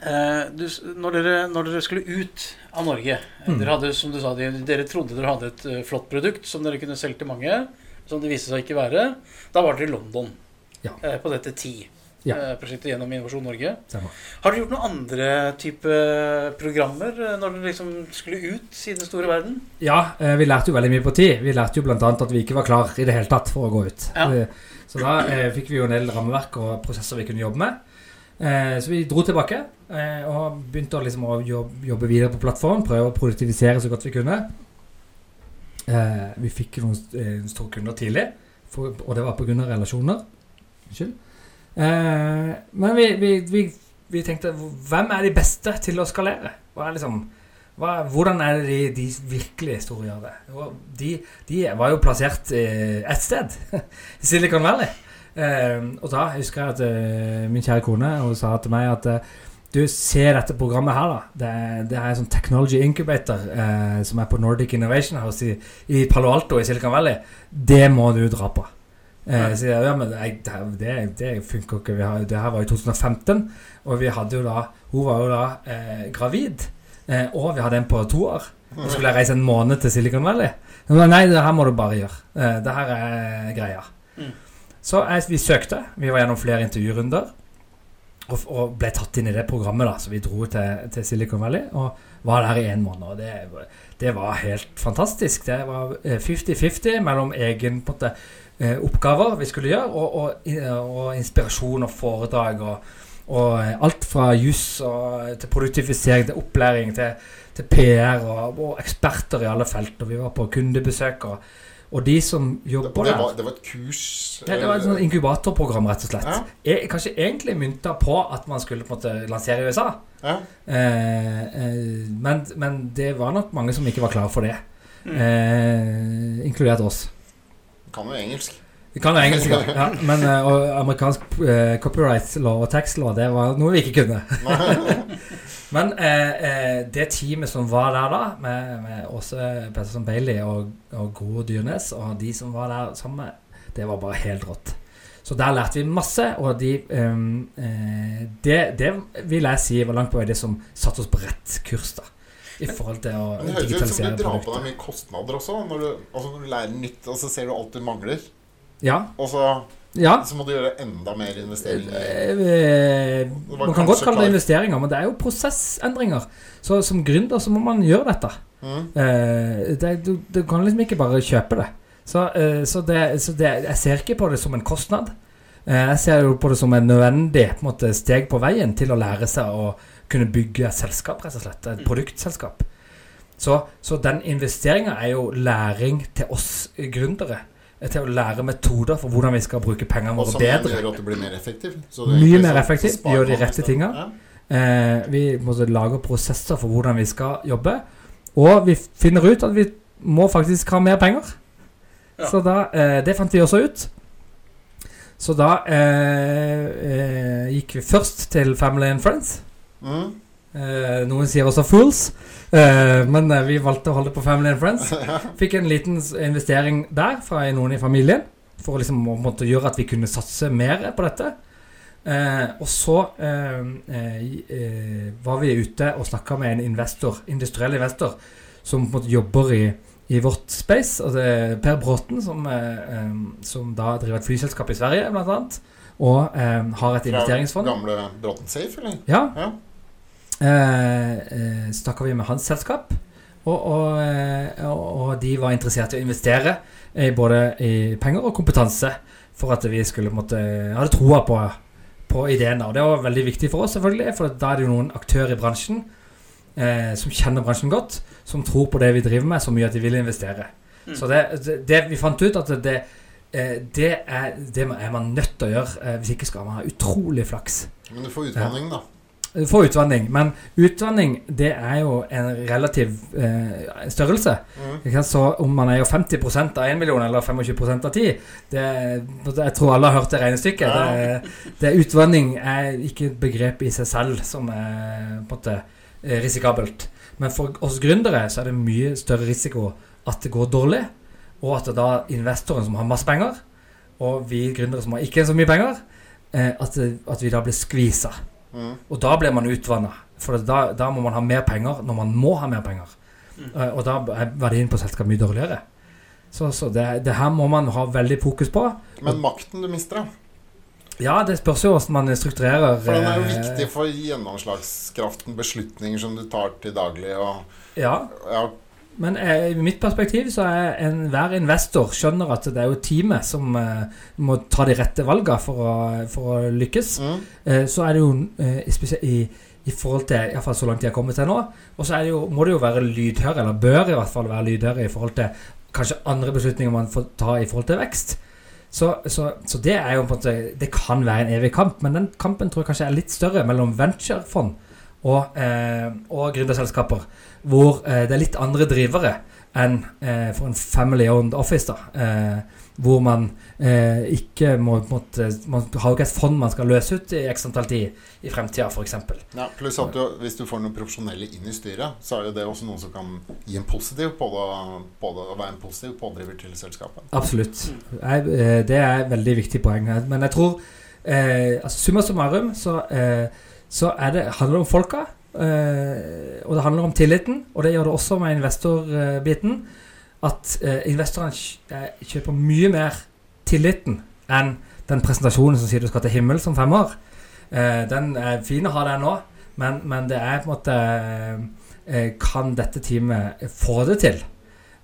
uh, du, når, dere, når dere skulle ut av Norge Mm. Dere hadde, som du sa, dere, dere trodde dere hadde et flott produkt som dere kunne selge til mange, som det viste seg ikke være. Da var dere i London Ja. eh, på dette TI-prosjektet gjennom Innovasjon Norge. Stemmer. Har dere gjort noen andre type programmer eh, når dere liksom skulle ut i den store verden? Ja, eh, vi lærte jo veldig mye på TI. Vi lærte jo bl.a. at vi ikke var klar i det hele tatt for å gå ut. Ja. Eh, Så da eh, fikk vi jo en del rammeverk og prosesser vi kunne jobbe med. Eh, så vi dro tilbake eh, og begynte å, liksom, å jobbe, videre på plattformen. Prøve å produktivisere så godt vi kunne. Eh, vi fikk noen eh, store kunder tidlig, for, og det var pga. relasjoner. Unnskyld. Eh, men vi, vi, vi, vi tenkte Hvem er de beste til å skalere? Er liksom hva, hvordan er det de, de virkelig store gjør det? Jo, De, de var jo plassert eh, ett sted, i Silicon Valley. Eh, og da husker jeg at eh, min kjære kone sa til meg at eh, du ser dette programmet her, da. Det, det er en sånn technology incubator eh, som er på Nordic Innovation House i, i Palo Alto i Silicon Valley. Det må du dra på. Eh, jeg, ja, men nei, det, det, funker ikke. Vi har, det her var i 2015, og vi hadde jo da Hun var jo da eh, gravid. Eh, og vi hadde en på to år. Og skulle jeg reise en måned til Silicon Valley. Men nei, det her må du bare gjøre. Eh, det her er greia. Mm. Så jeg, vi søkte. Vi var gjennom flere intervjurunder. Og, og ble tatt inn i det programmet. da Så vi dro til, til Silicon Valley og var der i en måned. Og det, det var helt fantastisk. Det var eh, 50-50 mellom egen på en måte, eh, oppgaver vi skulle gjøre, og, og, og inspirasjon og foredrag. og og eh, alt fra juss til produktivisering til opplæring til, til PR og, og eksperter i alle felt. Og vi var på kundebesøk og, Og de som Det, jobber det, der var, det var et kurs ja, Det var et sånn inkubatorprogram, rett og slett. Ja. Eh, Kanskje egentlig mynta på at man skulle på en måte lansere i USA. Ja. Eh, eh, men, men det var nok mange som ikke var klare for det. Mm. Eh, inkludert oss. Kan jo engelsk. Vi kan jo engelsk, ja. Men eh, og amerikansk eh, copyright law og tax law, det var noe vi ikke kunne. Men eh, eh, det teamet som var der da, med, med Åse Petterson Bailey og, og Gro Dyrnes, og de som var der sammen det var bare helt rått. Så der lærte vi masse, og de, um, eh, det, det vil jeg si var langt på vei det som satte oss på rett kurs, da. I forhold til å Men det høres ut som du drar på deg mye kostnader også. Når du, altså når du lærer nytt, og så ser du alt du mangler. Ja. Og så, ja. så må du gjøre enda mer investeringer. Eh, Man kan godt kalle det investeringer, men det er jo prosessendringer. Så som gründer så må man gjøre dette. Mm. Eh, det, du, du kan liksom ikke bare kjøpe det. Så, eh, så, det, så det, jeg ser ikke på det som en kostnad. Eh, jeg ser jo på det som en nødvendig på en måte, steg på veien til å lære seg å kunne bygge et selskap, rett og slett. Et produktselskap. Så, så den investeringa er jo læring til oss gründere. Til å lære metoder for hvordan vi skal bruke pengene Og våre bedre. Og bedre. gjør at du blir mer effektiv. Så det er Mye mer effektiv, gjør de rette tinga. Ja. Eh, vi måtte lage prosesser for hvordan vi skal jobbe. Og vi finner ut at vi må faktisk ha mer penger. Ja. Så da, eh, Det fant vi også ut. Så da eh, eh, gikk vi først til Family and Friends. Mm. Eh, noen sier også Fools, eh, men eh, vi valgte å holde på Family and Friends. Fikk en liten investering der fra noen i familien for å liksom, å måtte gjøre at vi kunne satse mer på dette. Eh, og så eh, eh, var vi ute og snakka med en investor, industriell investor som måte jobber i, i vårt space. Er Per Bråten, som, som da driver et flyselskap i Sverige, blant annet. Og har et investeringsfond. Gamle Bråten Safe, eller? Ja. Ja. Eh, eh, snakka vi med hans selskap, og, og, eh, og, og de var interessert i å investere i både i penger og kompetanse for at vi skulle måtte hadde troa på, på ideene. Og det var veldig viktig for oss, selvfølgelig, for da er det jo noen aktører i bransjen eh, som kjenner bransjen godt, som tror på det vi driver med, så mye at de vil investere. Mm. Så det, det, det vi fant ut, at det, eh, det, er, det er man nødt til å gjøre. Eh, hvis ikke skal man ha utrolig flaks. Men du får utvanning, da. Du får utvanning, men utvanning det er jo en relativ eh, størrelse. Mm. Så om man er jo 50% av 1 million eller 25% av 10 det, Jeg tror alle har hørt det regnestykket. Ja. Det, det Utvanning er ikke et begrep i seg selv som er på en måte eh, risikabelt. Men for oss gründere så er det mye større risiko at det går dårlig, og at det da investoren som har masse penger, og vi gründere som har ikke så mye penger, eh, at, at vi da blir skvisa. Mm. Og da blir man utvanna. For da, da må man ha mer penger når man må ha mer penger. Mm. Eh, og da er verdien på selskapet mye dårligere. Så, så det, det her må man ha veldig fokus på. Men makten du mister, da. Ja, det spørs jo hvordan man strukturerer. For den er jo eh, viktig for gjennomslagskraften, beslutninger som du tar til daglig. Og, Ja, ja, men eh, i mitt perspektiv så er enhver investor skjønner at det er jo teamet som eh, må ta de rette valgene for å, for å lykkes. mm. Eh, så er det jo eh, i, i forhold til Iallfall så langt de har kommet til nå. Og så er det jo, må det jo være lydhøre, eller bør i hvert fall være lydhøre i forhold til kanskje andre beslutninger man får ta i forhold til vekst. Så, så, så det er jo på en måte Det kan være en evig kamp, men den kampen tror jeg kanskje er litt større mellom venturefond og, eh, og gründerselskaper, hvor eh, det er litt andre drivere enn eh, for en family-owned office. da eh, hvor man eh, ikke må, måtte, Man har jo ikke et fond man skal løse ut i x antall tid i fremtida, f.eks. ja, pluss at du, hvis du får noen profesjonelle inn i styret, så er jo det også noen som kan gi en positiv både, både å være en positiv pådriver til selskapet. Absolutt. Jeg, eh, det er et veldig viktig poeng. Men jeg tror eh, altså Summa summarum så, eh, så er det, handler det om folka. Eh, og det handler om tilliten, og det gjør det også med investorbiten. At eh, investorene eh, kjøper mye mer tilliten enn den presentasjonen som sier du skal til himmel som femmer. Den er fin å ha den nå, men, men det er på en måte Kan dette teamet få det til?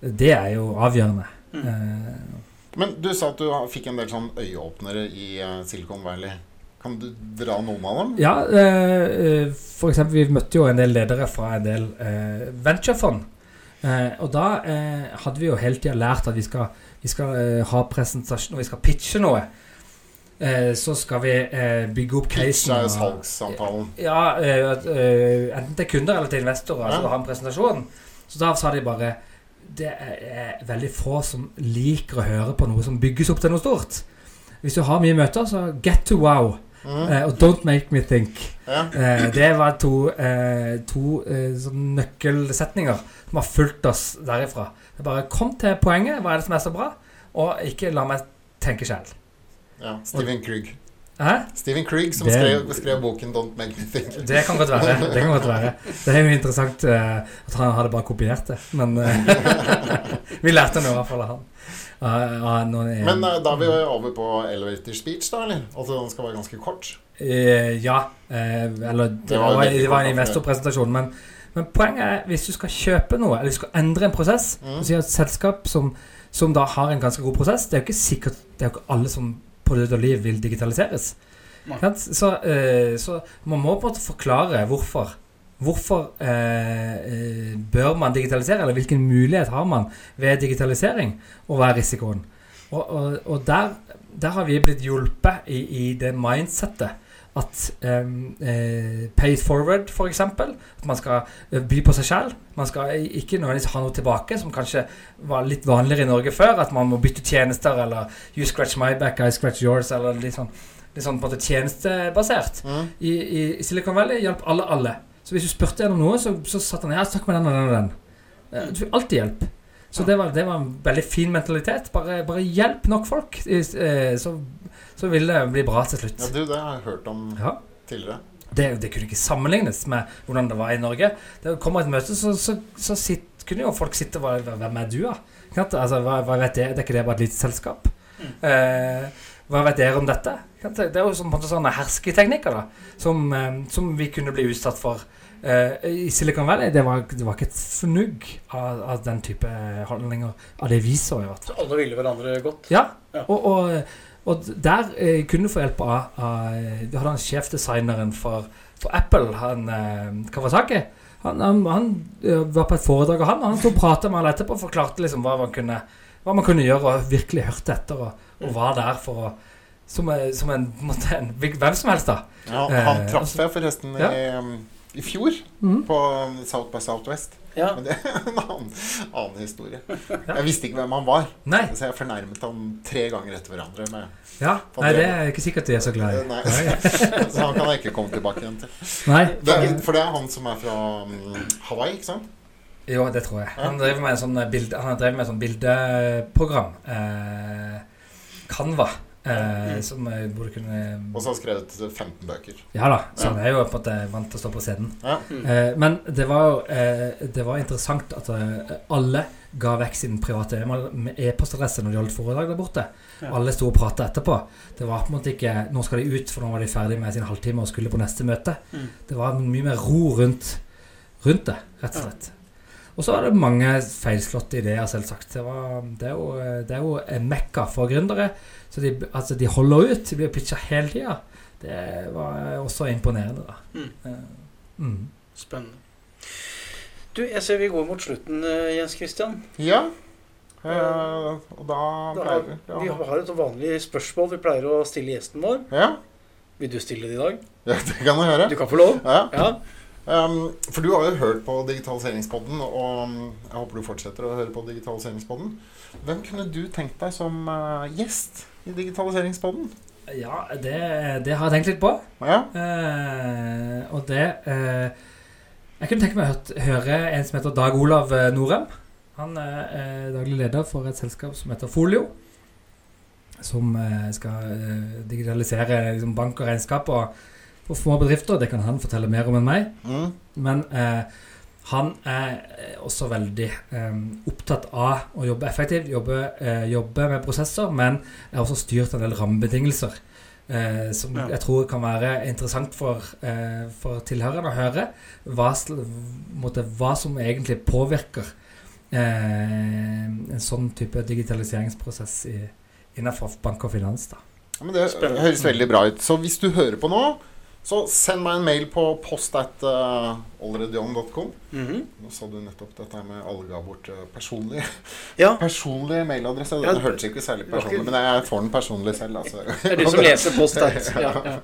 Det er jo avgjørende. Mm. Men du sa at du fikk en del sånn øyeåpnere i Silicon Valley. Kan du dra noen av dem? Ja, eh, eh, for eksempel vi møtte jo en del ledere fra en del eh, venturefond. Eh, og da eh, hadde vi jo hele tida lært at vi skal, vi skal eh, ha presentasjon, og vi skal pitche noe. Eh, så skal vi eh, bygge opp casen. Pitche salgssamtalen. Ja, enten til kunder eller til investorer. Ja. Altså ha en presentasjon. Så da sa de bare Det er, er veldig få som liker å høre på noe som bygges opp til noe stort. Hvis du har mye møter, så get to wow. Mm. Eh, og don't make me think. Eh, det var to, eh, to sånn nøkkelsetninger som har fulgt oss derifra. Er bare Kom til poenget. Hva er det som er så bra? Og ikke la meg tenke sjæl. ja. Steven Krug. Hæ? Steven Krug som Det- skrev, skrev boken 'Don't Make Me Think'. Det kan godt være. Det kan godt være. Det er jo interessant uh, at han hadde bare kopiert det. Men uh, vi lærte noe i hvert fall av han. Men eh, da er vi jo over på elevator speech, da, eller? Altså den skal være ganske kort. eh, Ja. eh, eller det Det var jo var, det var en investorpresentasjon. Men, men poenget er hvis du skal kjøpe noe, eller du skal endre en prosess Mm. Sier et selskap som, som da har en ganske god prosess Det er jo ikke sikkert Det er jo ikke alle som på død og liv vil digitaliseres. Så, eh, så man må på en måte forklare hvorfor. Hvorfor eh, eh, bør man digitalisere, eller hvilken mulighet har man ved digitalisering, og hva er risikoen? Og, og, og der, der har vi blitt hjulpet i, i det mindsettet at eh, eh, pay forward, f.eks. At man skal eh, by på seg selv. Man skal ikke nødvendigvis ha noe tilbake, som kanskje var litt vanligere i Norge før. At man må bytte tjenester, eller you scratch my back, I scratch yours, eller litt sånn, litt sånn på en måte tjenestebasert. Mm. I, i, I Silicon Valley hjalp alle alle. Så hvis du spurte gjennom noe, så, så satt han ja, snakk med den og den og den. Eh, Du fikk alltid hjelp. Så det var, det var en veldig fin mentalitet. Bare, bare hjelp nok folk, eh, så, så vil det bli bra til slutt. Ja, du, det har jeg hørt om Ja. tidligere. Det, det kunne ikke sammenlignes med hvordan det var i Norge. Det kommer et møte, så, så, så sitt, kunne jo folk sitte og være Hvem er du, da? Altså, hva, hva vet jeg? Det er ikke det bare et lite selskap? Eh, hva vet dere om dette? Det er jo sånn, en sånne hersketeknikker da, som, eh, som vi kunne bli utsatt for. uh, I Silicon Valley det var, det var ikke et fnugg av, av den type holdninger. Av det vi så, i hvert fall. Så alle ville hverandre godt. Ja, Ja. og, og, og der uh, kunne du få hjelp av, av Du hadde han sjefdesigneren for, for Apple, han uh, Kawasaki. Han, han, han eh, var på et foredrag og han, han sto og prata med alle etterpå og forklarte liksom hva man kunne, hva man kunne gjøre, og virkelig hørte etter, og, og var der for å som, eh, som en, en, hvem som helst, da. Ja, Eh, han traff altså- jeg forresten Ja. i, um, i fjor, mm. på um, South by Southwest. Ja. Men det er en annen, annen historie. Jeg visste ikke hvem han var, Nei. så jeg fornærmet han tre ganger etter hverandre. Med, Ja, nei, det er ikke sikkert de er så glad i. Nei. så han kan jeg ikke komme tilbake igjen til. Nei. Det er, for det er han som er fra um, Hawaii, ikke sant? Jo, det tror jeg. Han driver med en sånn bilde, han har drevet med en sånn bildeprogram. Eh, Canva. Eh, som eh, burde kunne Og så har han skrevet 15 bøker. Ja da, så Ja. er jo på en måte vant til å stå på scenen. Ja. Eh, men det var jo eh, Det var interessant at alle ga vekk sin private e-postadresse når de holdt foredrag der borte. Ja. Alle sto og prata etterpå. Det var på en måte ikke Nå skal de ut, for nå var de ferdig med sin halvtime og skulle på neste møte. Mm. Det var mye mer ro rundt, rundt det, rett og slett. Og så er det mange feilslåtte ideer, selvsagt. Det, var, det, er jo, det er jo en mekka for gründere. Så de, altså de holder ut. De blir pitcha hele tida. Det var også imponerende, da. Mm. Eh, mm. Spennende. Du, jeg ser vi går mot slutten, eh, Jens Christian. ja. Eh, og da Da pleier vi vi vi har et vanlig spørsmål vi pleier å stille gjesten vår. ja. Vil du stille det i dag? ja, det kan jeg høre. Du kan få lov. Ja. Ja. Um, for du har jo hørt på Digitaliseringspodden, og um, jeg håper du fortsetter å høre på Digitaliseringspodden. Hvem kunne du tenkt deg som uh, gjest i Digitaliseringspodden? Ja, det, det har jeg tenkt litt på. Ja? Eh, og det eh, Jeg kunne tenke meg å høre en som heter Dag Olav eh, Norem. Han er eh, daglig leder for et selskap som heter Folio. Som eh, skal digitalisere liksom, bank og regnskap og, for små bedrifter. Det kan han fortelle mer om enn meg. Mm. Men eh, han er eh, også veldig eh, opptatt av å jobbe effektivt, jobbe, eh, jobbe med prosesser, men er også styrt av en del rammebetingelser. Eh, som Ja. jeg tror kan være interessant for, eh, for tilhørerne å høre. Hva, måtte, hva som egentlig påvirker eh, en sånn type digitaliseringsprosess i, innenfor bank og finans. Da. Ja, men det høres veldig bra ut. Så hvis du hører på nå, Så send meg en mail på post at uh, mm -hmm. Nå sa du nettopp dette med alle ga bort uh, personlig Ja, Personlig mailadresse. Ja, Den hørtes ikke særlig personlig, ut, men jeg får den personlig selv. Altså. det er du som leser post her. Ja, ja.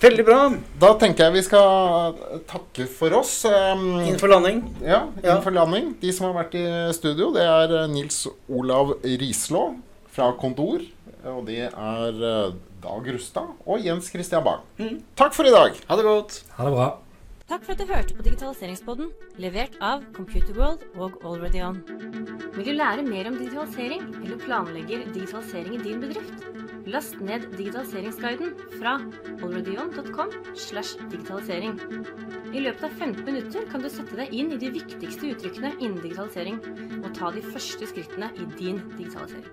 Veldig bra. Da tenker jeg vi skal takke for oss. Um, Innenfor landing. Ja, innenfor landing. De som har vært i studio, det er eh, Nils Olav Rislå fra Kontor. Og det er eh, Dag Rustad og Jens Christian Bang. Mm. Takk for i dag. Ha det godt. Ha det bra. Takk for at du hørte på Digitaliseringspodden, levert av Computerworld og AlreadyOn. Vil du lære mer om digitalisering, eller planlegger digitalisering i din bedrift? Last ned digitaliseringsguiden fra alreadyon.com slash digitalisering. I løpet av 15 minutter kan du sette deg inn i de viktigste uttrykkene innen digitalisering, og ta de første skrittene i din digitalisering.